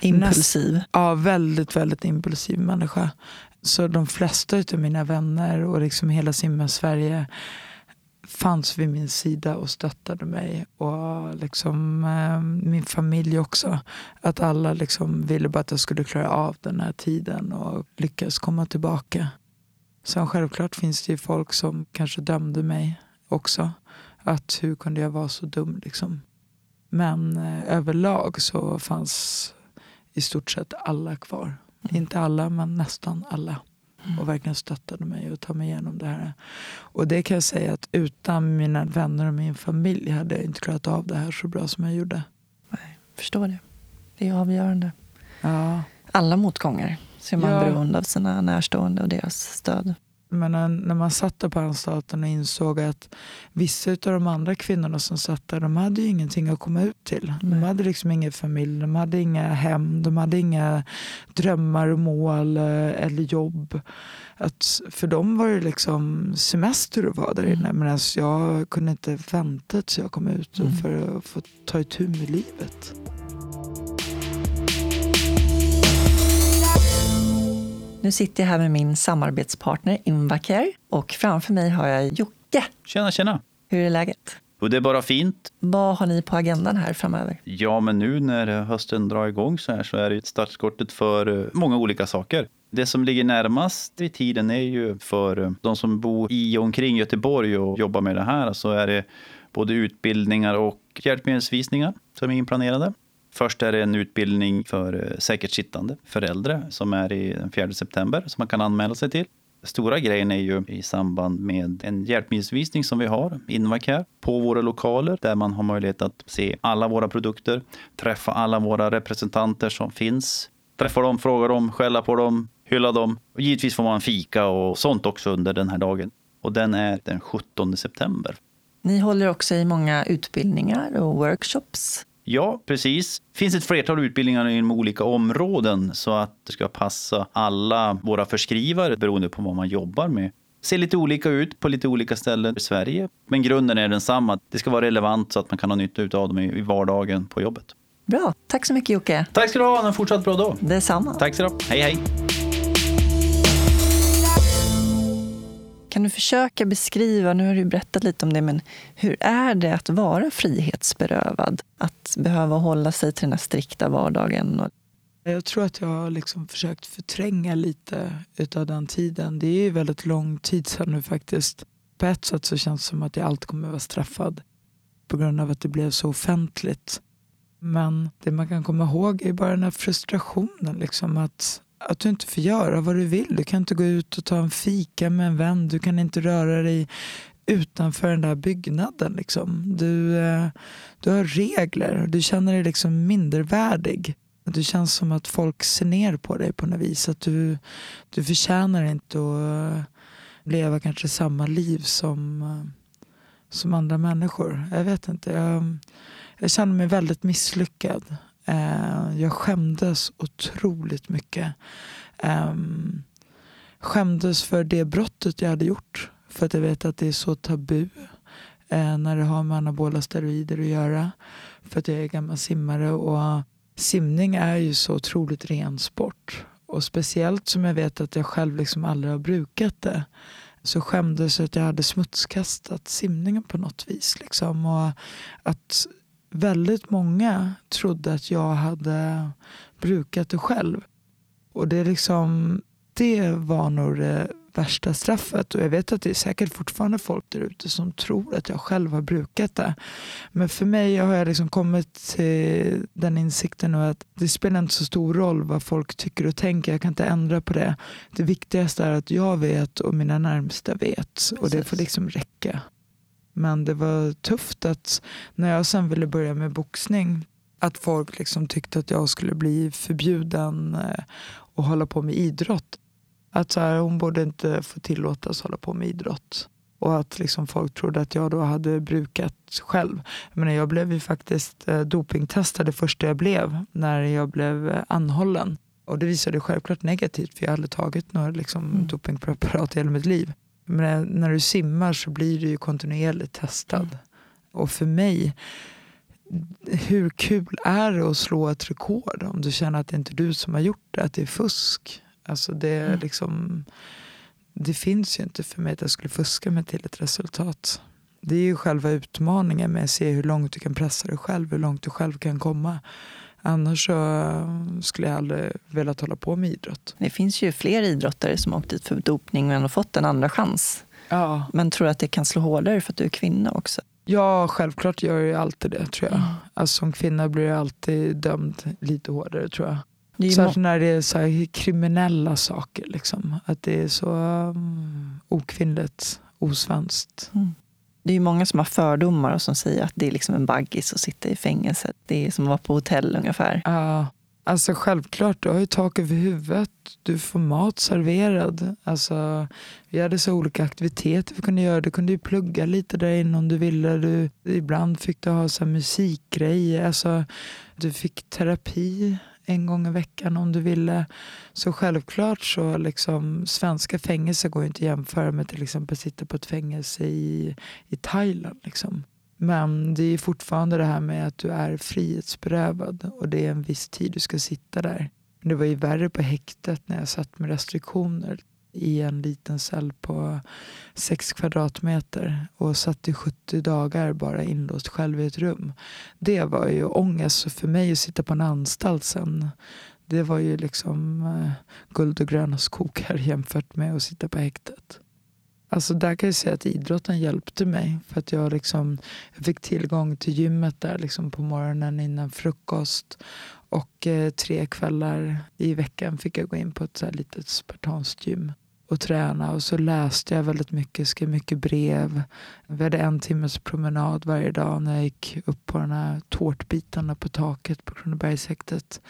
impulsiv? Näst, ja, väldigt, väldigt impulsiv människa. Så de flesta av mina vänner och liksom hela Simma Sverige fanns vid min sida och stöttade mig. Och liksom, eh, min familj också. Att alla liksom ville bara att jag skulle klara av den här tiden och lyckas komma tillbaka. Sen självklart finns det ju folk som kanske dömde mig också. Att hur kunde jag vara så dum liksom. Men eh, överlag så fanns i stort sett alla kvar. Mm. Inte alla, men nästan alla. Mm. Och verkligen stöttade mig och tog mig igenom det här. Och det kan jag säga att utan mina vänner och min familj hade jag inte klarat av det här så bra som jag gjorde. Nej, förstår det. Det är avgörande. Ja. Alla motgångar så är man ja. beroende av sina närstående och deras stöd. Men när man satt där på anstalten och insåg att vissa av de andra kvinnorna som satt där, de hade ju ingenting att komma ut till. De hade liksom ingen familj, de hade inga hem, de hade inga drömmar och mål eh, eller jobb. Att för dem var det liksom semester att vara där inne. Mm. Medan jag kunde inte vänta tills jag kom ut mm. för att få ta itu med livet. Nu sitter jag här med min samarbetspartner Invacare och framför mig har jag Jocke. Tjena, tjena. Hur är läget? Och det är bara fint. Vad har ni på agendan här framöver? Ja, men nu när hösten drar igång så här så är det startskottet för eh, många olika saker. Det som ligger närmast i tiden är ju för eh, de som bor i och omkring Göteborg och jobbar med det här så är det både utbildningar och hjälpmedelsvisningar som är inplanerade. Först är det en utbildning för eh, säkert sittande för äldre som är i den 4 september som man kan anmäla sig till. Stora grejen är ju i samband med en hjälpmedelsvisning som vi har, Invacare, på våra lokaler där man har möjlighet att se alla våra produkter, träffa alla våra representanter som finns, träffa dem, fråga dem, skälla på dem, hylla dem. Och givetvis får man fika och sånt också under den här dagen. Och den är den 17 september. Ni håller också i många utbildningar och workshops Ja, precis. Det finns ett flertal utbildningar inom olika områden så att det ska passa alla våra förskrivare beroende på vad man jobbar med. Det ser lite olika ut på lite olika ställen i Sverige, men grunden är densamma. Det ska vara relevant så att man kan ha nytta av dem i vardagen på jobbet. Bra. Tack så mycket Jocke. Tack ska du ha. En fortsatt bra dag. Detsamma. Tack så du ha. Hej, hej. Kan du försöka beskriva, nu har du berättat lite om det, men hur är det att vara frihetsberövad? Att behöva hålla sig till den här strikta vardagen? Jag tror att jag har liksom försökt förtränga lite av den tiden. Det är ju väldigt lång tid sedan nu faktiskt. På ett sätt så känns det som att jag alltid kommer att vara straffad på grund av att det blev så offentligt. Men det man kan komma ihåg är bara den här frustrationen. Liksom, att att du inte får göra vad du vill. Du kan inte gå ut och ta en fika med en vän. Du kan inte röra dig utanför den där byggnaden. Liksom. Du, eh, du har regler. Du känner dig liksom mindervärdig. Det känns som att folk ser ner på dig på något vis. Att du, du förtjänar inte att eh, leva kanske samma liv som, eh, som andra människor. Jag vet inte. Jag, jag känner mig väldigt misslyckad. Eh, jag skämdes otroligt mycket. Eh, skämdes för det brottet jag hade gjort. För att jag vet att det är så tabu eh, när det har med anabola steroider att göra. För att jag är gammal simmare och simning är ju så otroligt ren sport. Och speciellt som jag vet att jag själv liksom aldrig har brukat det så skämdes jag att jag hade smutskastat simningen på något vis. Liksom. Och att väldigt många trodde att jag hade brukat det själv. Och det, liksom, det var nog det värsta straffet. Och jag vet att det är säkert fortfarande folk där ute som tror att jag själv har brukat det. Men för mig har jag liksom kommit till den insikten nu att det spelar inte så stor roll vad folk tycker och tänker. Jag kan inte ändra på det. Det viktigaste är att jag vet och mina närmsta vet. Och det får liksom räcka. Men det var tufft att när jag sen ville börja med boxning att folk liksom tyckte att jag skulle bli förbjuden eh, och hålla på med idrott. Att så här, hon borde inte få tillåtas hålla på med idrott. Och att liksom folk trodde att jag då hade brukat själv. Men jag blev ju faktiskt eh, dopingtestad det första jag blev när jag blev eh, anhållen. Och det visade självklart negativt för jag hade tagit några liksom, mm. dopingpreparat i hela mitt liv. Men när du simmar så blir du ju kontinuerligt testad. Mm. Och för mig, hur kul är det att slå ett rekord om du känner att det inte är du som har gjort det, att det är fusk? Alltså det, mm. liksom, det finns ju inte för mig att jag skulle fuska mig till ett resultat. Det är ju själva utmaningen med att se hur långt du kan pressa dig själv, hur långt du själv kan komma. Annars skulle jag aldrig velat hålla på med idrott. Det finns ju fler idrottare som har åkt dit för dopning men har fått en andra chans. Ja. Men tror du att det kan slå hårdare för att du är kvinna också? Ja, självklart gör det alltid det tror jag. Mm. Alltså, som kvinna blir jag alltid dömd lite hårdare tror jag. Särskilt när det är så kriminella saker. Liksom. Att det är så um, okvinnligt, osvenskt. Mm. Det är ju många som har fördomar och som säger att det är liksom en baggis att sitta i fängelse. Det är som att vara på hotell ungefär. Ja, alltså självklart. Du har ju tak över huvudet. Du får mat serverad. Alltså, vi hade så olika aktiviteter vi kunde göra. Du kunde ju plugga lite där inne om du ville. Du, ibland fick du ha så musikgrejer. Alltså, du fick terapi en gång i veckan om du ville. Eh, så självklart så liksom svenska fängelser går inte att jämföra med till exempel sitta på ett fängelse i, i Thailand. Liksom. Men det är fortfarande det här med att du är frihetsberövad och det är en viss tid du ska sitta där. Det var ju värre på häktet när jag satt med restriktioner i en liten cell på sex kvadratmeter och satt i 70 dagar bara inlåst själv i ett rum. Det var ju ångest. för mig att sitta på en anstalt sen, det var ju liksom eh, guld och gröna skogar *laughs* jämfört med att sitta på häktet. Alltså där kan jag säga att idrotten hjälpte mig. För att jag, liksom, jag fick tillgång till gymmet där liksom på morgonen innan frukost. Och eh, tre kvällar i veckan fick jag gå in på ett så här litet spartanskt gym och träna. Och så läste jag väldigt mycket, skrev mycket brev. Vi hade en timmes promenad varje dag när jag gick upp på de här tårtbitarna på taket på Kronobergshäktet.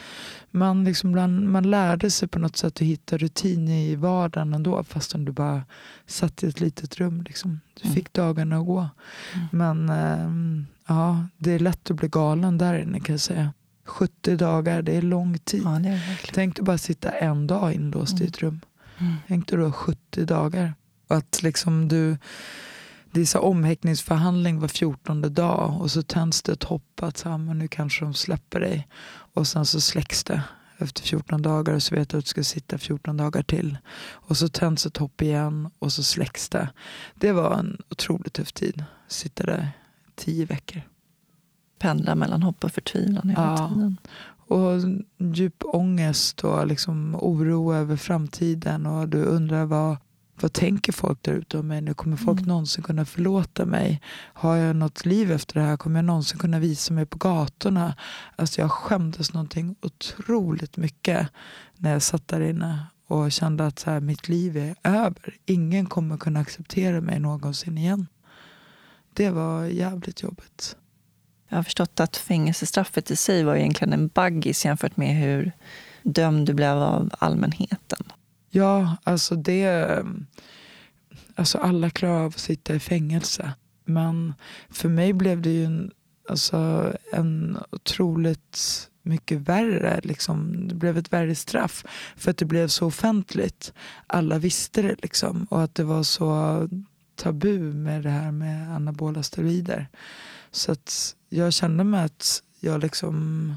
Man, liksom man lärde sig på något sätt att hitta rutin i vardagen ändå fastän du bara satt i ett litet rum. Liksom. Du mm. fick dagarna att gå. Mm. Men äh, ja, det är lätt att bli galen där inne kan jag säga. 70 dagar, det är lång tid. Ja, är Tänk dig bara sitta en dag inlåst mm. i ett rum. Mm. Tänk dig då 70 dagar. Att liksom du, det är så omhäktningsförhandling var 14 dag och så tänds det ett hopp att så här, men nu kanske de släpper dig. Och sen så släcks det efter 14 dagar och så vet du att du ska sitta 14 dagar till. Och så tänds ett hopp igen och så släcks det. Det var en otroligt tuff tid. Sitta där tio veckor. Pendla mellan hopp och förtvivlan hela ja. tiden. Och djup ångest och liksom oro över framtiden. Och du undrar vad, vad tänker folk där ute om mig nu? Kommer folk mm. någonsin kunna förlåta mig? Har jag något liv efter det här? Kommer jag någonsin kunna visa mig på gatorna? Alltså jag skämdes någonting otroligt mycket när jag satt där inne och kände att så här, mitt liv är över. Ingen kommer kunna acceptera mig någonsin igen. Det var jävligt jobbigt. Jag har förstått att fängelsestraffet i sig var egentligen en baggis jämfört med hur dömd du blev av allmänheten. Ja, alltså det... Alltså alla klarar av att sitta i fängelse. Men för mig blev det ju en, alltså en otroligt mycket värre. Liksom. Det blev ett värre straff för att det blev så offentligt. Alla visste det liksom. Och att det var så tabu med det här med anabola steroider. Så att jag kände mig att jag liksom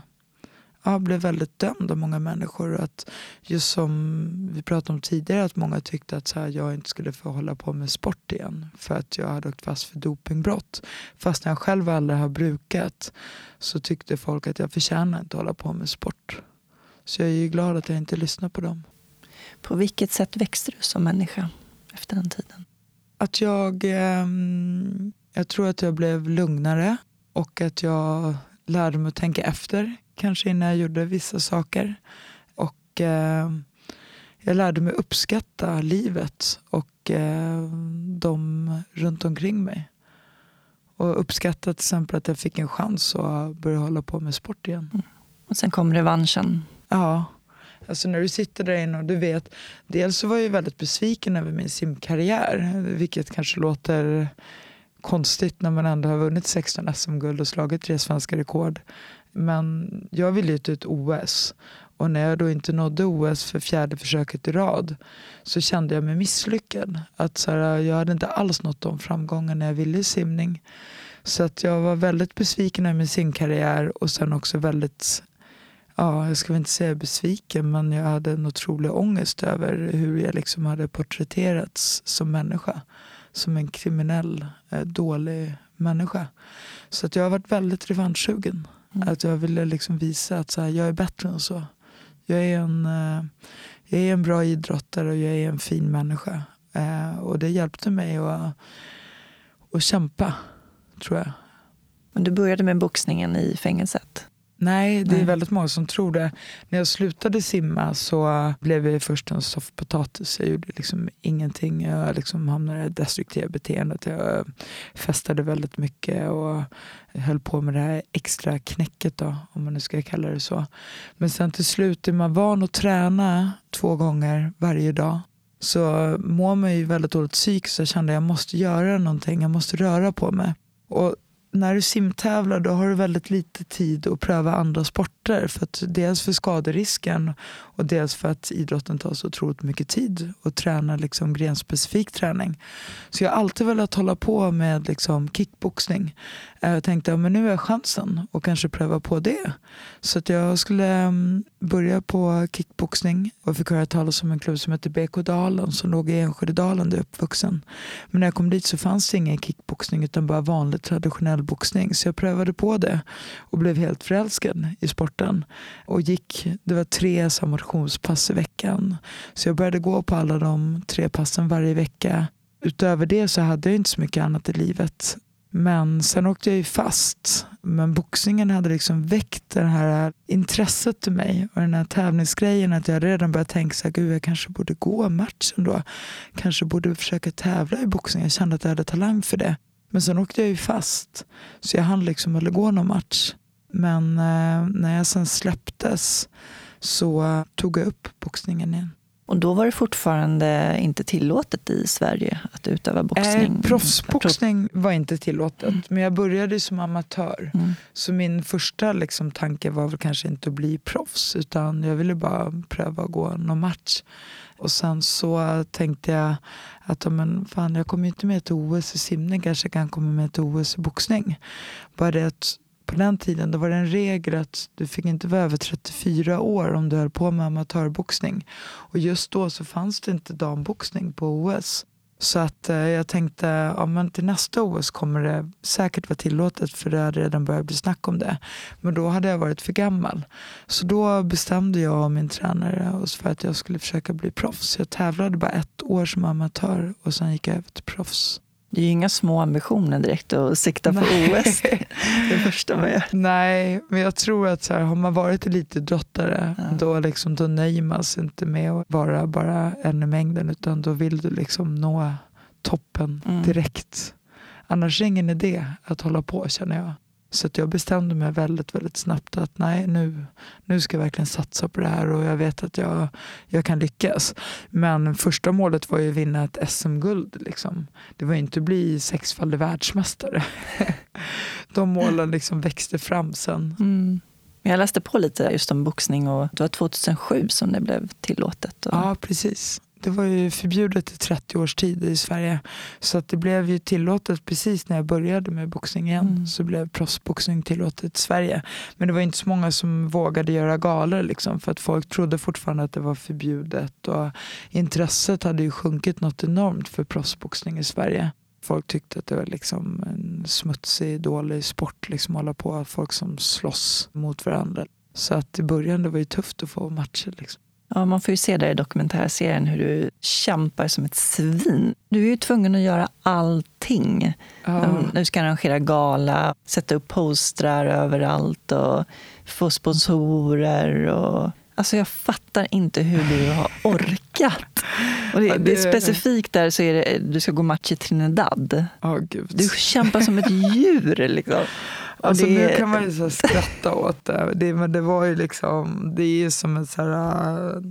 ja, blev väldigt dömd av många människor. Att just som vi pratade om tidigare, att många tyckte att så här, jag inte skulle få hålla på med sport igen för att jag hade åkt fast för dopingbrott. Fast när jag själv aldrig har brukat så tyckte folk att jag förtjänar inte att hålla på med sport. Så jag är glad att jag inte lyssnar på dem. På vilket sätt växte du som människa efter den tiden? Att jag, eh, jag tror att jag blev lugnare och att jag lärde mig att tänka efter kanske innan jag gjorde vissa saker. Och eh, jag lärde mig uppskatta livet och eh, de runt omkring mig. Och uppskatta till exempel att jag fick en chans att börja hålla på med sport igen. Mm. Och sen kom revanschen. Ja. Alltså när du sitter där inne och du vet. Dels så var jag väldigt besviken över min simkarriär. Vilket kanske låter konstigt när man ändå har vunnit 16 SM-guld och slagit tre svenska rekord. Men jag ville ju till ett OS. Och när jag då inte nådde OS för fjärde försöket i rad så kände jag mig misslyckad. Att så här, jag hade inte alls nått de framgångarna jag ville i simning. Så att jag var väldigt besviken över min simkarriär och sen också väldigt ja, jag ska väl inte säga besviken, men jag hade en otrolig ångest över hur jag liksom hade porträtterats som människa. Som en kriminell, eh, dålig människa. Så att jag har varit väldigt revanschsugen. Mm. Att jag ville liksom visa att så här, jag är bättre än så. Jag är, en, eh, jag är en bra idrottare och jag är en fin människa. Eh, och det hjälpte mig att, att kämpa, tror jag. Men du började med boxningen i fängelset? Nej, det är väldigt många som tror det. När jag slutade simma så blev jag först en soffpotatis. Jag gjorde liksom ingenting. Jag liksom hamnade i destruktiva beteendet. Jag festade väldigt mycket och höll på med det här extra knäcket då, om man nu ska kalla det så. Men sen till slut är man van att träna två gånger varje dag så mår man ju väldigt dåligt psykiskt. Jag kände att jag måste göra någonting, jag måste röra på mig. Och när du simtävlar då har du väldigt lite tid att pröva andra sporter. För att, dels för skaderisken och dels för att idrotten tar så otroligt mycket tid att träna liksom grenspecifik träning. Så jag har alltid velat hålla på med liksom kickboxning. Eh, jag tänkte att nu har jag chansen att kanske pröva på det. Så att jag skulle mm, börja på kickboxning och fick höra talas om en klubb som heter BK Dalen som låg i Enskededalen där jag är uppvuxen. Men när jag kom dit så fanns det ingen kickboxning utan bara vanlig traditionell boxning. Så jag prövade på det och blev helt förälskad i sporten. Och gick, det var tre motionspass i veckan. Så jag började gå på alla de tre passen varje vecka. Utöver det så hade jag inte så mycket annat i livet. Men sen åkte jag ju fast. Men boxningen hade liksom väckt det här intresset till mig och den här tävlingsgrejen. Att jag redan började tänka så här, gud jag kanske borde gå matchen då. Kanske borde försöka tävla i boxning. Jag kände att jag hade talang för det. Men sen åkte jag ju fast. Så jag hann liksom aldrig gå någon match. Men eh, när jag sen släpptes så tog jag upp boxningen igen. Och då var det fortfarande inte tillåtet i Sverige att utöva boxning? Eh, proffsboxning var inte tillåtet, mm. men jag började som amatör. Mm. Så min första liksom, tanke var väl kanske inte att bli proffs, utan jag ville bara pröva att gå någon match. Och sen så tänkte jag att men fan, jag kommer inte med till OS i simning, kanske jag kan komma med till OS i boxning. Bara det att på den tiden då var det en regel att du fick inte vara över 34 år om du höll på med amatörboxning. Och just då så fanns det inte damboxning på OS. Så att eh, jag tänkte ja, men till nästa OS kommer det säkert vara tillåtet för det hade redan börjat bli snack om det. Men då hade jag varit för gammal. Så då bestämde jag och min tränare oss för att jag skulle försöka bli proffs. Jag tävlade bara ett år som amatör och sen gick jag över till proffs. Det är ju inga små ambitioner direkt att sikta på Nej. OS. Det första man gör. Nej, men jag tror att så här, har man varit elitidrottare ja. då, liksom, då nöjer man sig inte med att vara bara en i mängden utan då vill du liksom nå toppen mm. direkt. Annars är det ingen idé att hålla på känner jag. Så jag bestämde mig väldigt, väldigt snabbt att nej, nu, nu ska jag verkligen satsa på det här och jag vet att jag, jag kan lyckas. Men första målet var ju att vinna ett SM-guld. Liksom. Det var inte att bli sexfaldig världsmästare. *laughs* De målen liksom växte fram sen. Mm. Jag läste på lite just om boxning och det var 2007 som det blev tillåtet. Och... Ja, precis. Det var ju förbjudet i 30 års tid i Sverige. Så att det blev ju tillåtet precis när jag började med boxning igen. Mm. Så blev proffsboxning tillåtet i Sverige. Men det var inte så många som vågade göra galor. Liksom, för att folk trodde fortfarande att det var förbjudet. Och intresset hade ju sjunkit något enormt för proffsboxning i Sverige. Folk tyckte att det var liksom en smutsig, dålig sport. Liksom, hålla på. Folk som slåss mot varandra. Så att i början det var det tufft att få matcher. Liksom. Ja, man får ju se där i dokumentärserien hur du kämpar som ett svin. Du är ju tvungen att göra allting. Ja. Du ska arrangera gala, sätta upp postrar överallt och få sponsorer. Och... Alltså jag fattar inte hur du har orkat. Och det, ja, det... det är specifikt där så är det, du ska gå match i Trinidad. Oh, du kämpar som ett djur. Liksom. Alltså det... nu kan man ju så skratta åt det. det. Men det var ju liksom, det är ju som en så här,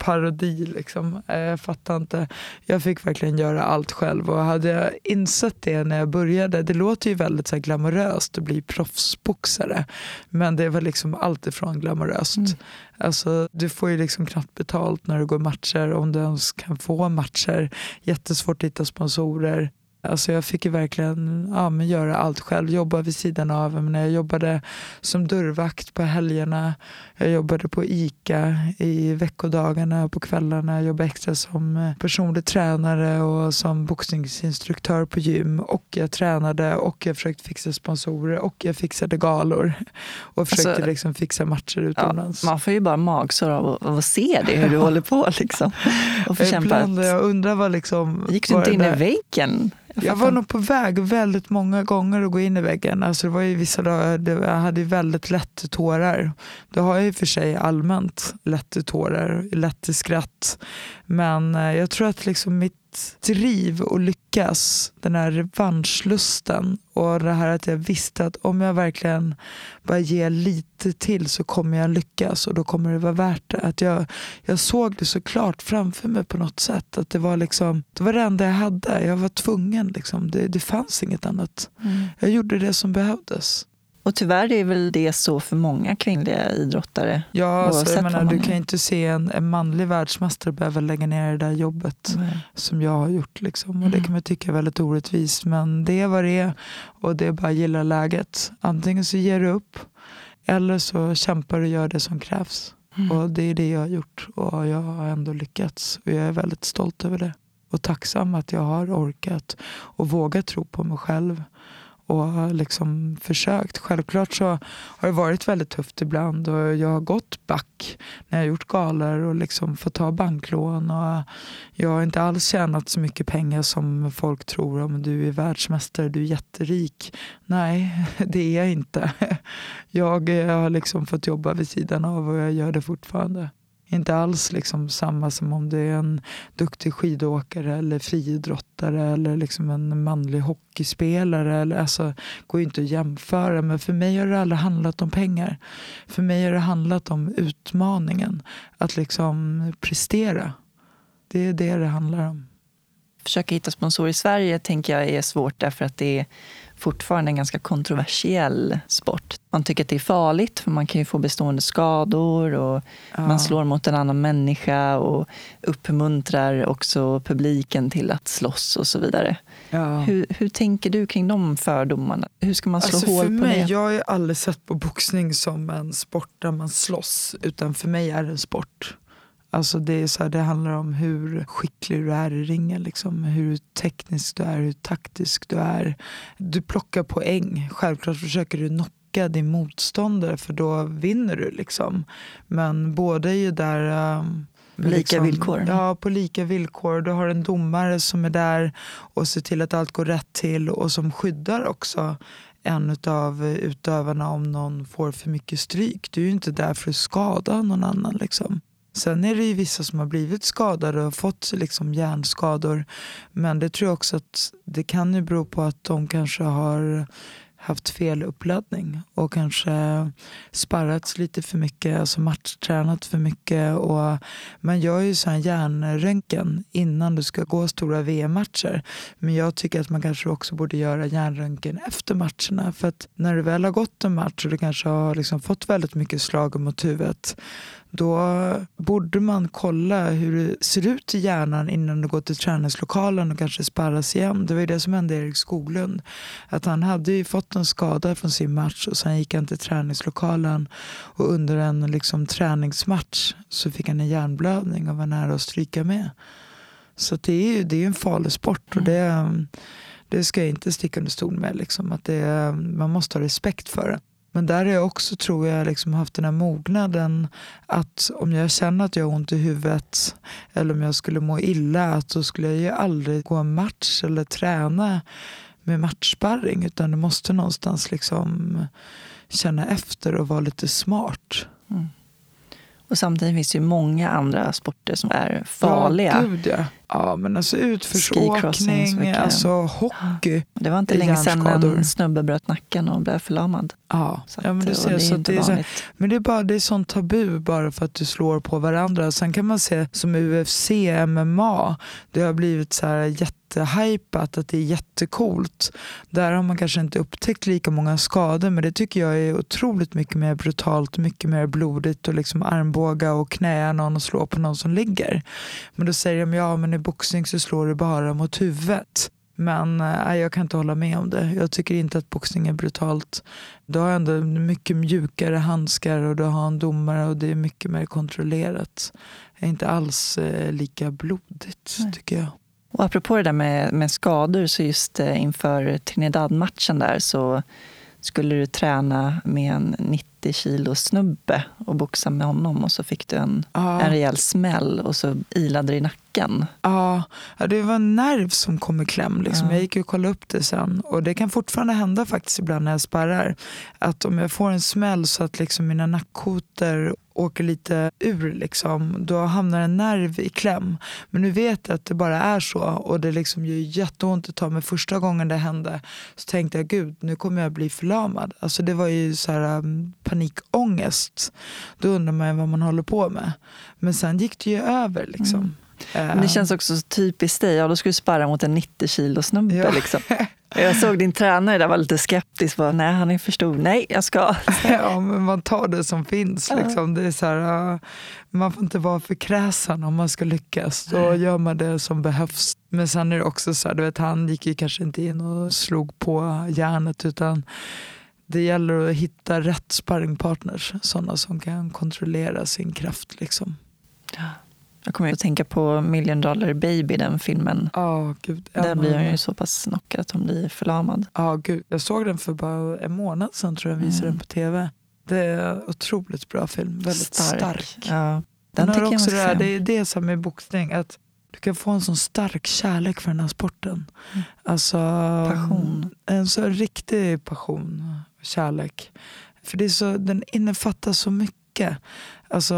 parodi. Liksom. Eh, jag fattar inte. Jag fick verkligen göra allt själv. Och hade jag insett det när jag började, det låter ju väldigt så här, glamoröst att bli proffsboxare. Men det var liksom allt ifrån glamoröst. Mm. Alltså, du får ju liksom knappt betalt när du går matcher, om du ens kan få matcher. Jättesvårt att hitta sponsorer. Alltså jag fick ju verkligen ja, men göra allt själv, jobba vid sidan av. Men jag jobbade som dörrvakt på helgerna, jag jobbade på ICA i veckodagarna och på kvällarna. Jag jobbade extra som eh, personlig tränare och som boxningsinstruktör på gym. Och jag tränade och jag försökte fixa sponsorer och jag fixade galor. Och försökte alltså, liksom fixa matcher utomlands. Ja, man får ju bara magsår av, av att se det, hur du håller på. Liksom, och Ibland, jag undrar vad liksom... Gick du inte in i väggen? Jag, jag var nog på väg väldigt många gånger att gå in i väggen. Alltså det var ju vissa dagar jag hade väldigt lätt till tårar. Det har jag i och för sig allmänt lätt till tårar, lätt till skratt. Men eh, jag tror att liksom mitt driv att lyckas, den här revanschlusten och det här att jag visste att om jag verkligen bara ger lite till så kommer jag lyckas och då kommer det vara värt det. Att jag, jag såg det så klart framför mig på något sätt. Att det var liksom, det var det enda jag hade. Jag var tvungen. Liksom. Det, det fanns inget annat. Mm. Jag gjorde det som behövdes. Och tyvärr är väl det så för många kvinnliga idrottare. Ja, alltså, jag menar, du kan ju inte se en, en manlig världsmästare behöva lägga ner det där jobbet Nej. som jag har gjort. Liksom. Och mm. Det kan man tycka är väldigt orättvist, men det är vad det är. Och det är bara att gilla läget. Antingen så ger du upp eller så kämpar du och gör det som krävs. Mm. Och det är det jag har gjort och jag har ändå lyckats. Och jag är väldigt stolt över det. Och tacksam att jag har orkat och vågat tro på mig själv och har liksom försökt. Självklart så har det varit väldigt tufft ibland och jag har gått back när jag har gjort galor och liksom fått ta banklån. Och jag har inte alls tjänat så mycket pengar som folk tror. Om du är världsmästare, du är jätterik. Nej, *laughs* det är jag inte. Jag eh, har liksom fått jobba vid sidan av och jag gör det fortfarande inte alls liksom samma som om det är en duktig skidåkare eller friidrottare eller liksom en manlig hockeyspelare. Eller, alltså, går inte att jämföra. Men för mig har det aldrig handlat om pengar. För mig har det handlat om utmaningen. Att liksom prestera. Det är det det handlar om. Försöka hitta sponsorer i Sverige tänker jag är svårt därför att det är fortfarande en ganska kontroversiell sport. Man tycker att det är farligt för man kan ju få bestående skador och ja. man slår mot en annan människa och uppmuntrar också publiken till att slåss och så vidare. Ja. Hur, hur tänker du kring de fördomarna? Hur ska man slå alltså hål på mig, det? Jag har aldrig sett på boxning som en sport där man slåss, utan för mig är det en sport. Alltså det, är så här, det handlar om hur skicklig du är i ringen. Liksom. Hur teknisk du är, hur taktisk du är. Du plockar poäng. Självklart försöker du knocka din motståndare för då vinner du. Liksom. Men båda är ju där um, Lika liksom, villkor? Ja, på lika villkor. Du har en domare som är där och ser till att allt går rätt till och som skyddar också en av utövarna om någon får för mycket stryk. Du är ju inte där för att skada någon annan. Liksom. Sen är det ju vissa som har blivit skadade och fått liksom hjärnskador. Men det tror jag också att det kan ju bero på att de kanske har haft fel uppladdning och kanske sparrats lite för mycket, alltså matchtränat för mycket. Och man gör ju sån hjärnröntgen innan du ska gå stora VM-matcher. Men jag tycker att man kanske också borde göra hjärnröntgen efter matcherna. För att när du väl har gått en match och du kanske har liksom fått väldigt mycket slag mot huvudet då borde man kolla hur det ser ut i hjärnan innan du går till träningslokalen och kanske sparras igen. Det var ju det som hände Erik Skoglund. Att han hade ju fått en skada från sin match och sen gick han till träningslokalen och under en liksom träningsmatch så fick han en hjärnblödning och var nära att stryka med. Så det är ju det är en farlig sport och det, det ska jag inte sticka under stol med. Liksom, att det, man måste ha respekt för det. Men där har jag också, tror jag, liksom haft den här mognaden att om jag känner att jag har ont i huvudet eller om jag skulle må illa, att då skulle jag ju aldrig gå en match eller träna med matchsparring utan du måste någonstans liksom känna efter och vara lite smart. Mm. Och samtidigt finns det ju många andra sporter som är farliga. Ja, gud, ja. Ja, men alltså utförsåkning, alltså hockey. Det var inte länge sedan en snubbe bröt nacken och blev förlamad. Ja, Så ja men du ser. det Så det är så, men det är bara det är sånt tabu bara för att du slår på varandra. Sen kan man se som UFC, MMA, det har blivit så här jättehypat att det är jättekult. Där har man kanske inte upptäckt lika många skador men det tycker jag är otroligt mycket mer brutalt, mycket mer blodigt och liksom armbåga och knäa någon och slå på någon som ligger. Men då säger de ja men boxning så slår du bara mot huvudet. Men eh, jag kan inte hålla med om det. Jag tycker inte att boxning är brutalt. Du har ändå mycket mjukare handskar och du har en domare och det är mycket mer kontrollerat. Det är inte alls eh, lika blodigt Nej. tycker jag. Och apropå det där med, med skador, så just eh, inför Trinidad-matchen där så skulle du träna med en 90 kilo snubbe och boxa med honom och så fick du en, Ja. en rejäl smäll och så ilade det i nacken. Ja, ja, det var en nerv som kom i kläm. Liksom. Ja. Jag gick och kollade upp det sen. Och det kan fortfarande hända faktiskt ibland när jag sparrar. Att om jag får en smäll så att liksom mina nackkotor åker lite ur, liksom, då hamnar en nerv i kläm. Men nu vet jag att det bara är så. Och det liksom gör jätteont att ta mig. Första gången det hände så tänkte jag, gud, nu kommer jag bli förlamad. Alltså det var ju så här, um, panikångest. Då undrar man ju vad man håller på med. Men sen gick det ju över. Liksom. Mm. Men det känns också så typiskt dig. Ja, då ska du sparra mot en 90 kilo snubbe. Ja. Liksom. Jag såg din tränare där var lite skeptisk. Bara, Nej, han är för stor. Nej, jag ska. *laughs* Ja, men man tar det som finns. Liksom. Det är så här, man får inte vara för kräsen om man ska lyckas. Då gör man det som behövs. Men sen är det också så här, du vet, han gick ju kanske inte in och slog på järnet utan det gäller att hitta rätt sparringpartners. Sådana som kan kontrollera sin kraft. Liksom. Jag kommer att tänka på Million Dollar Baby, den filmen. Ja, gud. Där en blir han ju så pass knockad att hon blir förlamad. Ja, gud. Jag såg den för bara en månad sedan tror jag, visade Mm. den på tv. Det är en otroligt bra film. Väldigt stark. Ja, den Den har jag också det, här, det är det som är boxning. Att du kan få en sån stark kärlek för den här sporten. Mm. Alltså, Passion. En så riktig passion och kärlek. För det är så, den innefattar så mycket. Alltså,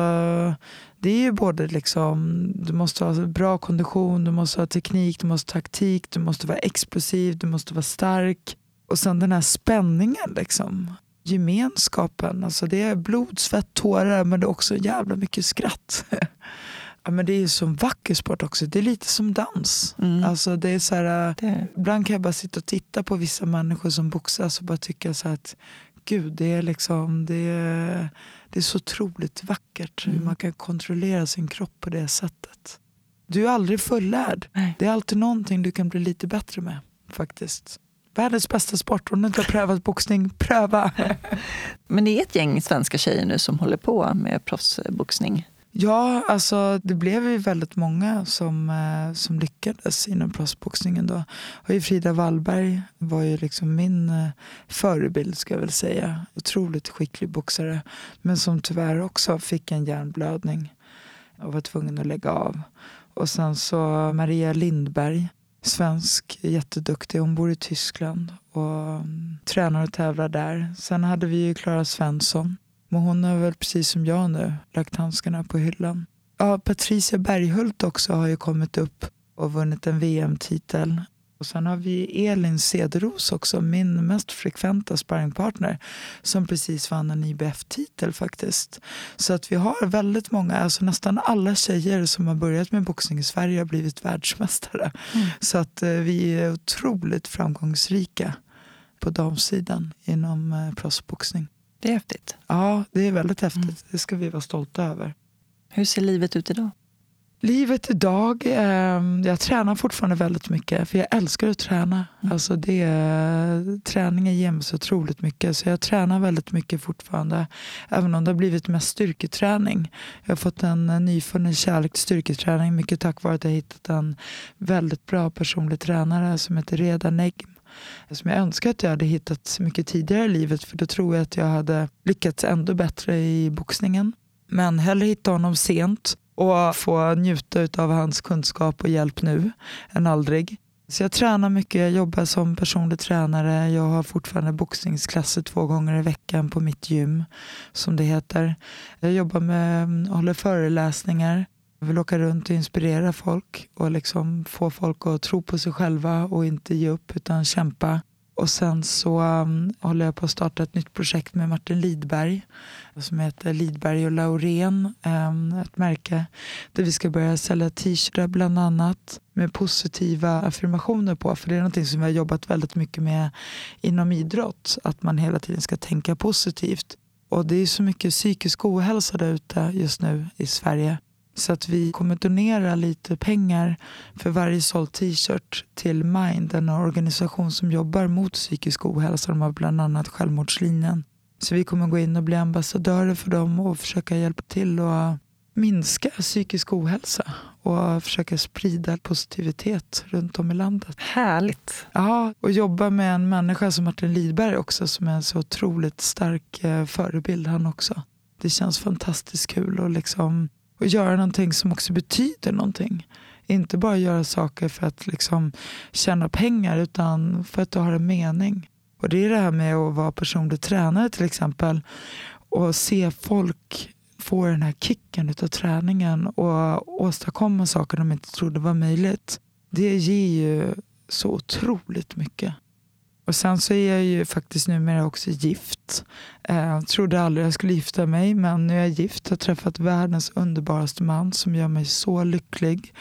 det är ju både liksom, du måste ha bra kondition, du måste ha teknik, du måste ha taktik, du måste vara explosiv, du måste vara stark. Och sen den här spänningen. Liksom. Gemenskapen. Alltså det är blod, svett, tårar men det är också jävla mycket skratt. *laughs* ja, men det är ju som vacker sport också. Det är lite som dans. Mm. Alltså det är så här, Det ibland kan jag bara sitta och titta på vissa människor som boxas och bara tycka så att gud, det är liksom det är, det är så otroligt vackert hur Mm. man kan kontrollera sin kropp på det sättet. Du är aldrig fullärd. Nej. Det är alltid någonting du kan bli lite bättre med faktiskt. Världens bästa sport. Om du inte har prövat *laughs* boxning, pröva. *laughs* men det är ett gäng svenska tjejer nu som håller på med proffsboxning. Ja, alltså det blev ju väldigt många som, eh, som lyckades inom proffsboxningen då. Och Frida Wallberg var ju liksom min eh, förebild ska jag väl säga. Otroligt skicklig boxare. Men som tyvärr också fick en hjärnblödning och var tvungen att lägga av. Och sen så Maria Lindberg, svensk, jätteduktig. Hon bor i Tyskland och um, tränar och tävlar där. Sen hade vi ju Klara Svensson men hon har väl precis som jag nu lagt handskarna på hyllan. Ja, Patricia Berghult också har ju kommit upp och vunnit en VM-titel. Och sen har vi Elin Cederos också, min mest frekventa sparringpartner som precis vann en IBF-titel faktiskt. Så att vi har väldigt många, alltså nästan alla tjejer som har börjat med boxning i Sverige har blivit världsmästare. Mm. Så att eh, vi är otroligt framgångsrika på damsidan inom eh, proffsboxning. Det är häftigt. Ja, det är väldigt häftigt. Mm. Det ska vi vara stolta över. Hur ser livet ut idag? Livet idag, eh, jag tränar fortfarande väldigt mycket för jag älskar att träna. Mm. Alltså det, träningen ger mig så otroligt mycket så jag tränar väldigt mycket fortfarande. Även om det har blivit mest styrketräning. Jag har fått en eh, nyfunnen kärlek till styrketräning mycket tack vare att jag hittat en väldigt bra personlig tränare som heter Reda Negm. Som jag önskar att jag hade hittat mycket tidigare i livet för då tror jag att jag hade lyckats ändå bättre i boxningen. Men hellre hitta honom sent och få njuta av hans kunskap och hjälp nu än aldrig. Så jag tränar mycket, jag jobbar som personlig tränare. Jag har fortfarande boxningsklasser två gånger i veckan på mitt gym, som det heter. Jag jobbar med, mm, håller föreläsningar. Jag vill åka runt och inspirera folk och liksom få folk att tro på sig själva och inte ge upp utan kämpa. Och sen så um, håller jag på att starta ett nytt projekt med Martin Lidberg som heter Lidberg och Laurén. Um, ett märke där vi ska börja sälja t-shirtar bland annat med positiva affirmationer på. För det är någonting som vi har jobbat väldigt mycket med inom idrott. Att man hela tiden ska tänka positivt. Och det är så mycket psykisk ohälsa där ute just nu i Sverige. Så att vi kommer donera lite pengar för varje såld t-shirt till Mind, en organisation som jobbar mot psykisk ohälsa. De har bland annat Självmordslinjen. Så vi kommer gå in och bli ambassadörer för dem och försöka hjälpa till att minska psykisk ohälsa och försöka sprida positivitet runt om i landet. Härligt! Ja, och jobba med en människa som Martin Lidberg också som är en så otroligt stark eh, förebild han också. Det känns fantastiskt kul att liksom och göra någonting som också betyder någonting. Inte bara göra saker för att liksom tjäna pengar utan för att du har en mening. Och Det är det här med att vara personlig tränare till exempel och se folk få den här kicken av träningen och åstadkomma saker de inte trodde var möjligt. Det ger ju så otroligt mycket. Och sen så är jag ju faktiskt numera också gift. Jag eh, trodde aldrig jag skulle gifta mig men nu är jag gift. Jag har träffat världens underbaraste man som gör mig så lycklig.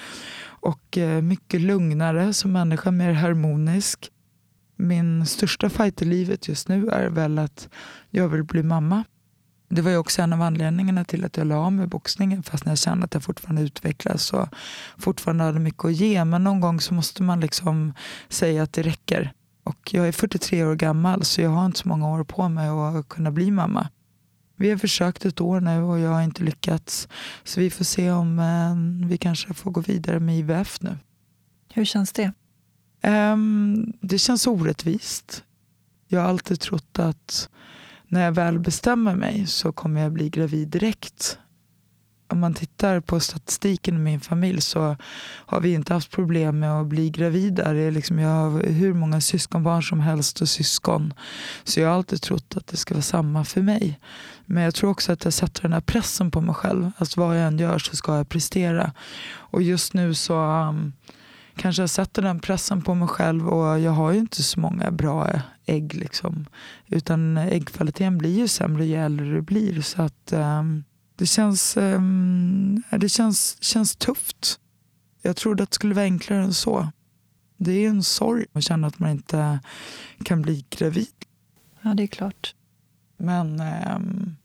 Och eh, mycket lugnare som människa, mer harmonisk. Min största fight i livet just nu är väl att jag vill bli mamma. Det var ju också en av anledningarna till att jag la av med boxningen fast jag kände att jag fortfarande utvecklas och fortfarande hade mycket att ge. Men någon gång så måste man liksom säga att det räcker. Och jag är 43 år gammal så jag har inte så många år på mig att kunna bli mamma. Vi har försökt ett år nu och jag har inte lyckats. Så vi får se om eh, vi kanske får gå vidare med IVF nu. Hur känns det? Um, det känns orättvist. Jag har alltid trott att när jag väl bestämmer mig så kommer jag bli gravid direkt om man tittar på statistiken i min familj så har vi inte haft problem med att bli gravida. Det är liksom, jag har hur många syskonbarn som helst och syskon. Så jag har alltid trott att det ska vara samma för mig. Men jag tror också att jag sätter den här pressen på mig själv. Att vad jag än gör så ska jag prestera. Och just nu så um, kanske jag sätter den pressen på mig själv och jag har ju inte så många bra ägg. Liksom. Utan äggkvaliteten blir ju sämre ju äldre du blir. Så att... Um, det känns, um, det känns, känns tufft. Jag trodde att det skulle vara enklare än så. Det är en sorg att känna att man inte kan bli gravid. Ja, det är klart. Men um,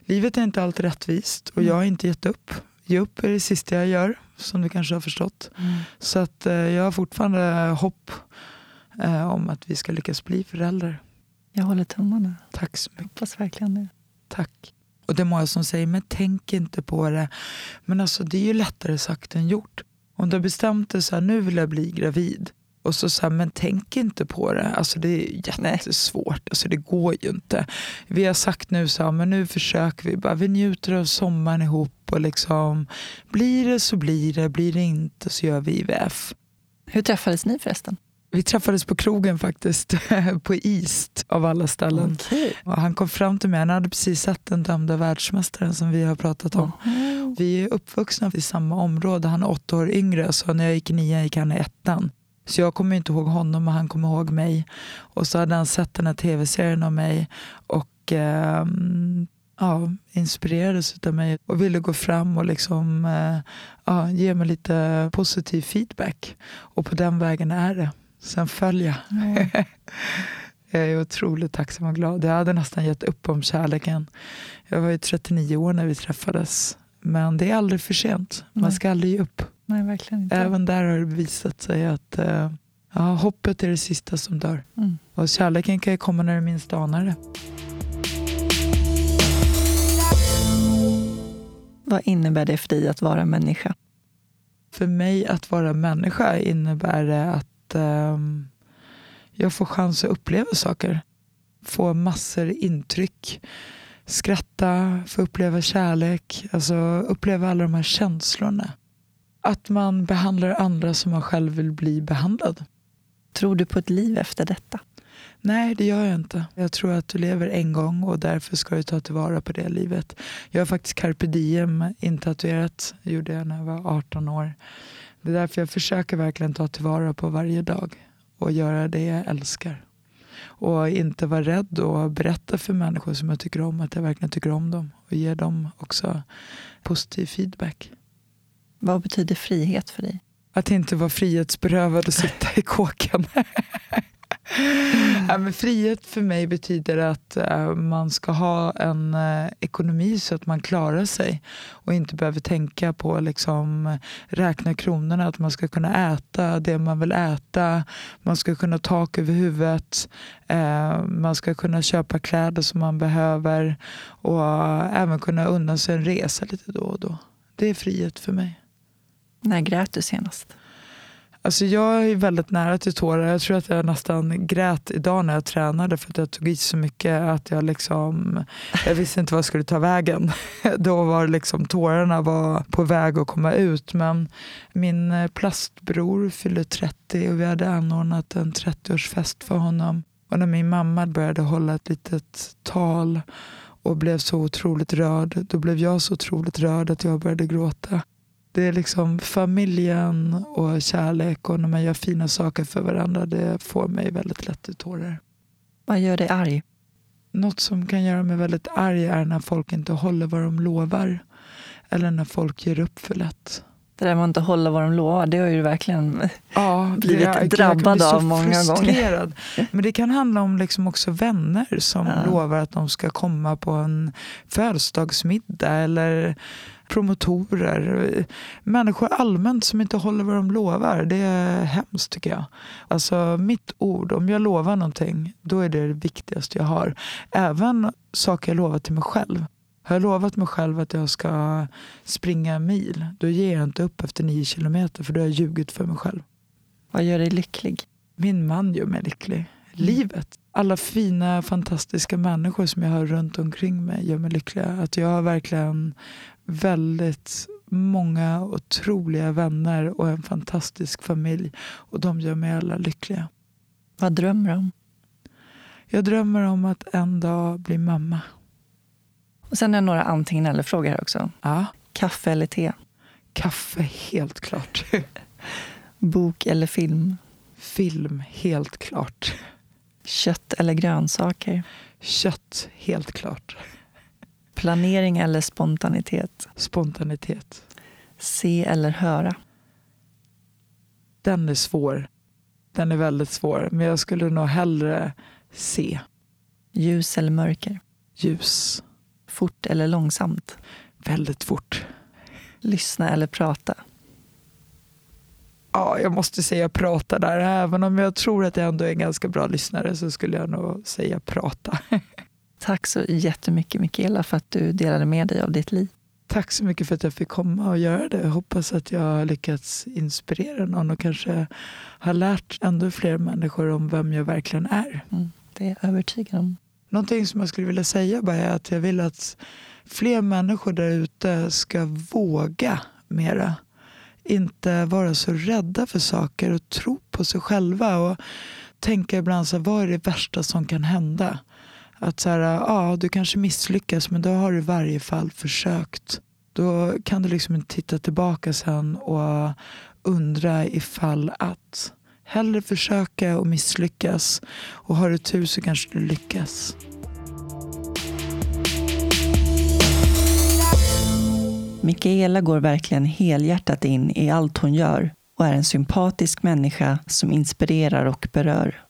livet är inte alltid rättvist och mm. jag har inte gett upp. Ge upp är det sista jag gör, som du kanske har förstått. Mm. Så att uh, jag har fortfarande hopp uh, om att vi ska lyckas bli föräldrar. Jag håller tummarna. Tack så mycket. Jag hoppas verkligen det. Tack. Och det är många som säger, men tänk inte på det. Men alltså det är ju lättare sagt än gjort. Om du har bestämt dig så här, nu vill jag bli gravid. Och så sa men tänk inte på det. Alltså det är jättesvårt. Alltså det går ju inte. Vi har sagt nu så här, men nu försöker vi. Bara, vi njuter av sommaren ihop. och liksom Blir det så blir det. Blir det inte så gör vi IVF. Hur träffades ni förresten? Vi träffades på krogen faktiskt, *laughs* på East av alla ställen. Okay. Han kom fram till mig, han hade precis sett den dömda världsmästaren som vi har pratat om. Oh. Vi är uppvuxna i samma område, han är åtta år yngre så när jag gick i nian gick han i ettan. Så jag kommer inte ihåg honom och han kommer ihåg mig. Och så hade han sett den här tv-serien om mig och eh, ja, inspirerades av mig och ville gå fram och liksom, eh, ja, ge mig lite positiv feedback. Och på den vägen är det. Sen föll jag. Mm. *laughs* jag är otroligt tacksam och glad. Jag hade nästan gett upp om kärleken. Jag var ju 39 år när vi träffades. Men det är aldrig för sent. Man ska aldrig ge upp. Nej, verkligen inte. Även där har det visat sig att uh, ja, hoppet är det sista som dör. Mm. Och kärleken kan ju komma när du minst anar det. Vad innebär det för dig att vara människa? För mig att vara människa innebär det att att eh, jag får chans att uppleva saker. Få massor intryck. Skratta, få uppleva kärlek, alltså uppleva alla de här känslorna. Att man behandlar andra som man själv vill bli behandlad. Tror du på ett liv efter detta? Nej, det gör jag inte. Jag tror att du lever en gång och därför ska du ta tillvara på det livet. Jag har faktiskt carpe diem intatuerat. Det gjorde jag när jag var 18 år. Det är därför jag försöker verkligen ta tillvara på varje dag och göra det jag älskar. Och inte vara rädd och berätta för människor som jag tycker om att jag verkligen tycker om dem och ge dem också positiv feedback. Vad betyder frihet för dig? Att inte vara frihetsberövad och sitta i kåken. *laughs* ja, men frihet för mig betyder att eh, man ska ha en eh, ekonomi så att man klarar sig och inte behöver tänka på liksom, räkna kronorna. Att man ska kunna äta det man vill äta. Man ska kunna ha tak över huvudet. Eh, man ska kunna köpa kläder som man behöver och även kunna unna sig en resa lite då och då. Det är frihet för mig. När grät du senast? Alltså jag är väldigt nära till tårar. Jag tror att jag nästan grät idag när jag tränade för att jag tog i så mycket att jag liksom, jag visste inte vad jag skulle ta vägen. *laughs* Då var liksom tårarna var på väg att komma ut. Men min eh, plastbror fyllde 30 och vi hade anordnat en 30-årsfest för honom. Och när min mamma började hålla ett litet tal och blev så otroligt rörd, då blev jag så otroligt rörd att jag började gråta. Det är liksom familjen och kärlek och när man gör fina saker för varandra. Det får mig väldigt lätt i tårar. Vad gör dig arg? Något som kan göra mig väldigt arg är när folk inte håller vad de lovar. Eller när folk ger upp för lätt. Det där med att inte hålla vad de lovar, det har ju verkligen ja, *laughs* blivit jag, drabbad av många frustrerad. gånger. *laughs* Men det kan handla om liksom också vänner som ja. lovar att de ska komma på en födelsedagsmiddag eller promotorer. Människor allmänt som inte håller vad de lovar. Det är hemskt tycker jag. Alltså mitt ord, om jag lovar någonting, då är det det viktigaste jag har. Även saker jag lovar till mig själv. Har jag lovat mig själv att jag ska springa en mil, då ger jag inte upp efter nio kilometer för då har jag ljugit för mig själv. Vad gör dig lycklig? Min man gör mig lycklig. Mm. Livet. Alla fina, fantastiska människor som jag har runt omkring mig gör mig lyckliga. Att jag har verkligen väldigt många otroliga vänner och en fantastisk familj. Och de gör mig alla lyckliga. Vad drömmer du om? Jag drömmer om att en dag bli mamma. Och sen är det några antingen eller-frågor här också. Ja. Kaffe eller te? Kaffe, helt klart. *laughs* Bok eller film? Film, helt klart. Kött eller grönsaker? Kött, helt klart. Planering eller spontanitet? Spontanitet. Se eller höra? Den är svår. Den är väldigt svår. Men jag skulle nog hellre se. Ljus eller mörker? Ljus. Fort eller långsamt? Väldigt fort. Lyssna eller prata? Ja, jag måste säga prata där. Även om jag tror att jag ändå är en ganska bra lyssnare så skulle jag nog säga prata. *laughs* Tack så jättemycket Mikaela för att du delade med dig av ditt liv. Tack så mycket för att jag fick komma och göra det. Jag hoppas att jag har lyckats inspirera någon och kanske har lärt ännu fler människor om vem jag verkligen är. Mm, det är jag övertygad om. Någonting som jag skulle vilja säga bara är att jag vill att fler människor där ute ska våga mera. Inte vara så rädda för saker och tro på sig själva. Och tänka ibland så vad är det värsta som kan hända? Att så här, ah, ja, du kanske misslyckas men då har du i varje fall försökt. Då kan du liksom inte titta tillbaka sen och undra ifall att hellre försöka och misslyckas och har du tur så kanske du lyckas. Mikaela går verkligen helhjärtat in i allt hon gör och är en sympatisk människa som inspirerar och berör.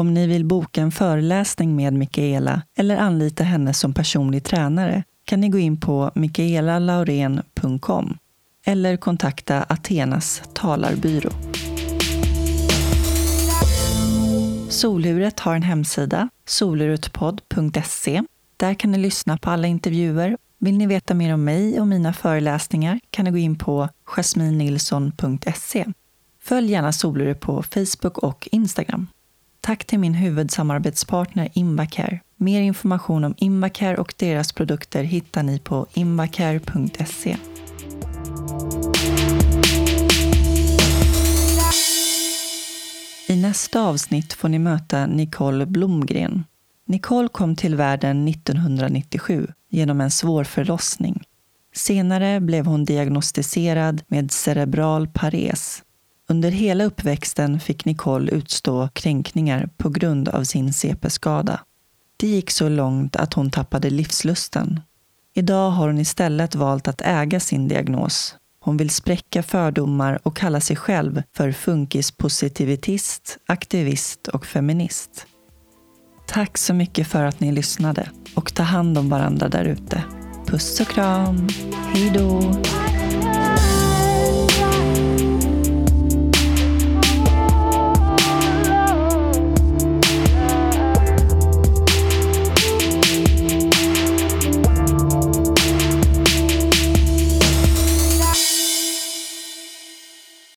Om ni vill boka en föreläsning med Mikaela eller anlita henne som personlig tränare kan ni gå in på mikaelalauren.com eller kontakta Athenas talarbyrå. Soluret har en hemsida, solurutpodd.se. Där kan ni lyssna på alla intervjuer. Vill ni veta mer om mig och mina föreläsningar kan ni gå in på jasminnilsson.se. Följ gärna Soluret på Facebook och Instagram. Tack till min huvudsamarbetspartner Invacare. Mer information om Invacare och deras produkter hittar ni på invacare.se. I nästa avsnitt får ni möta Nicole Blomgren. Nicole kom till världen 1997 genom en svår förlossning. Senare blev hon diagnostiserad med cerebral pares. Under hela uppväxten fick Nicole utstå kränkningar på grund av sin CP-skada. Det gick så långt att hon tappade livslusten. Idag har hon istället valt att äga sin diagnos. Hon vill spräcka fördomar och kalla sig själv för funkispositivitist, aktivist och feminist. Tack så mycket för att ni lyssnade och ta hand om varandra där ute. Puss och kram. Hej då!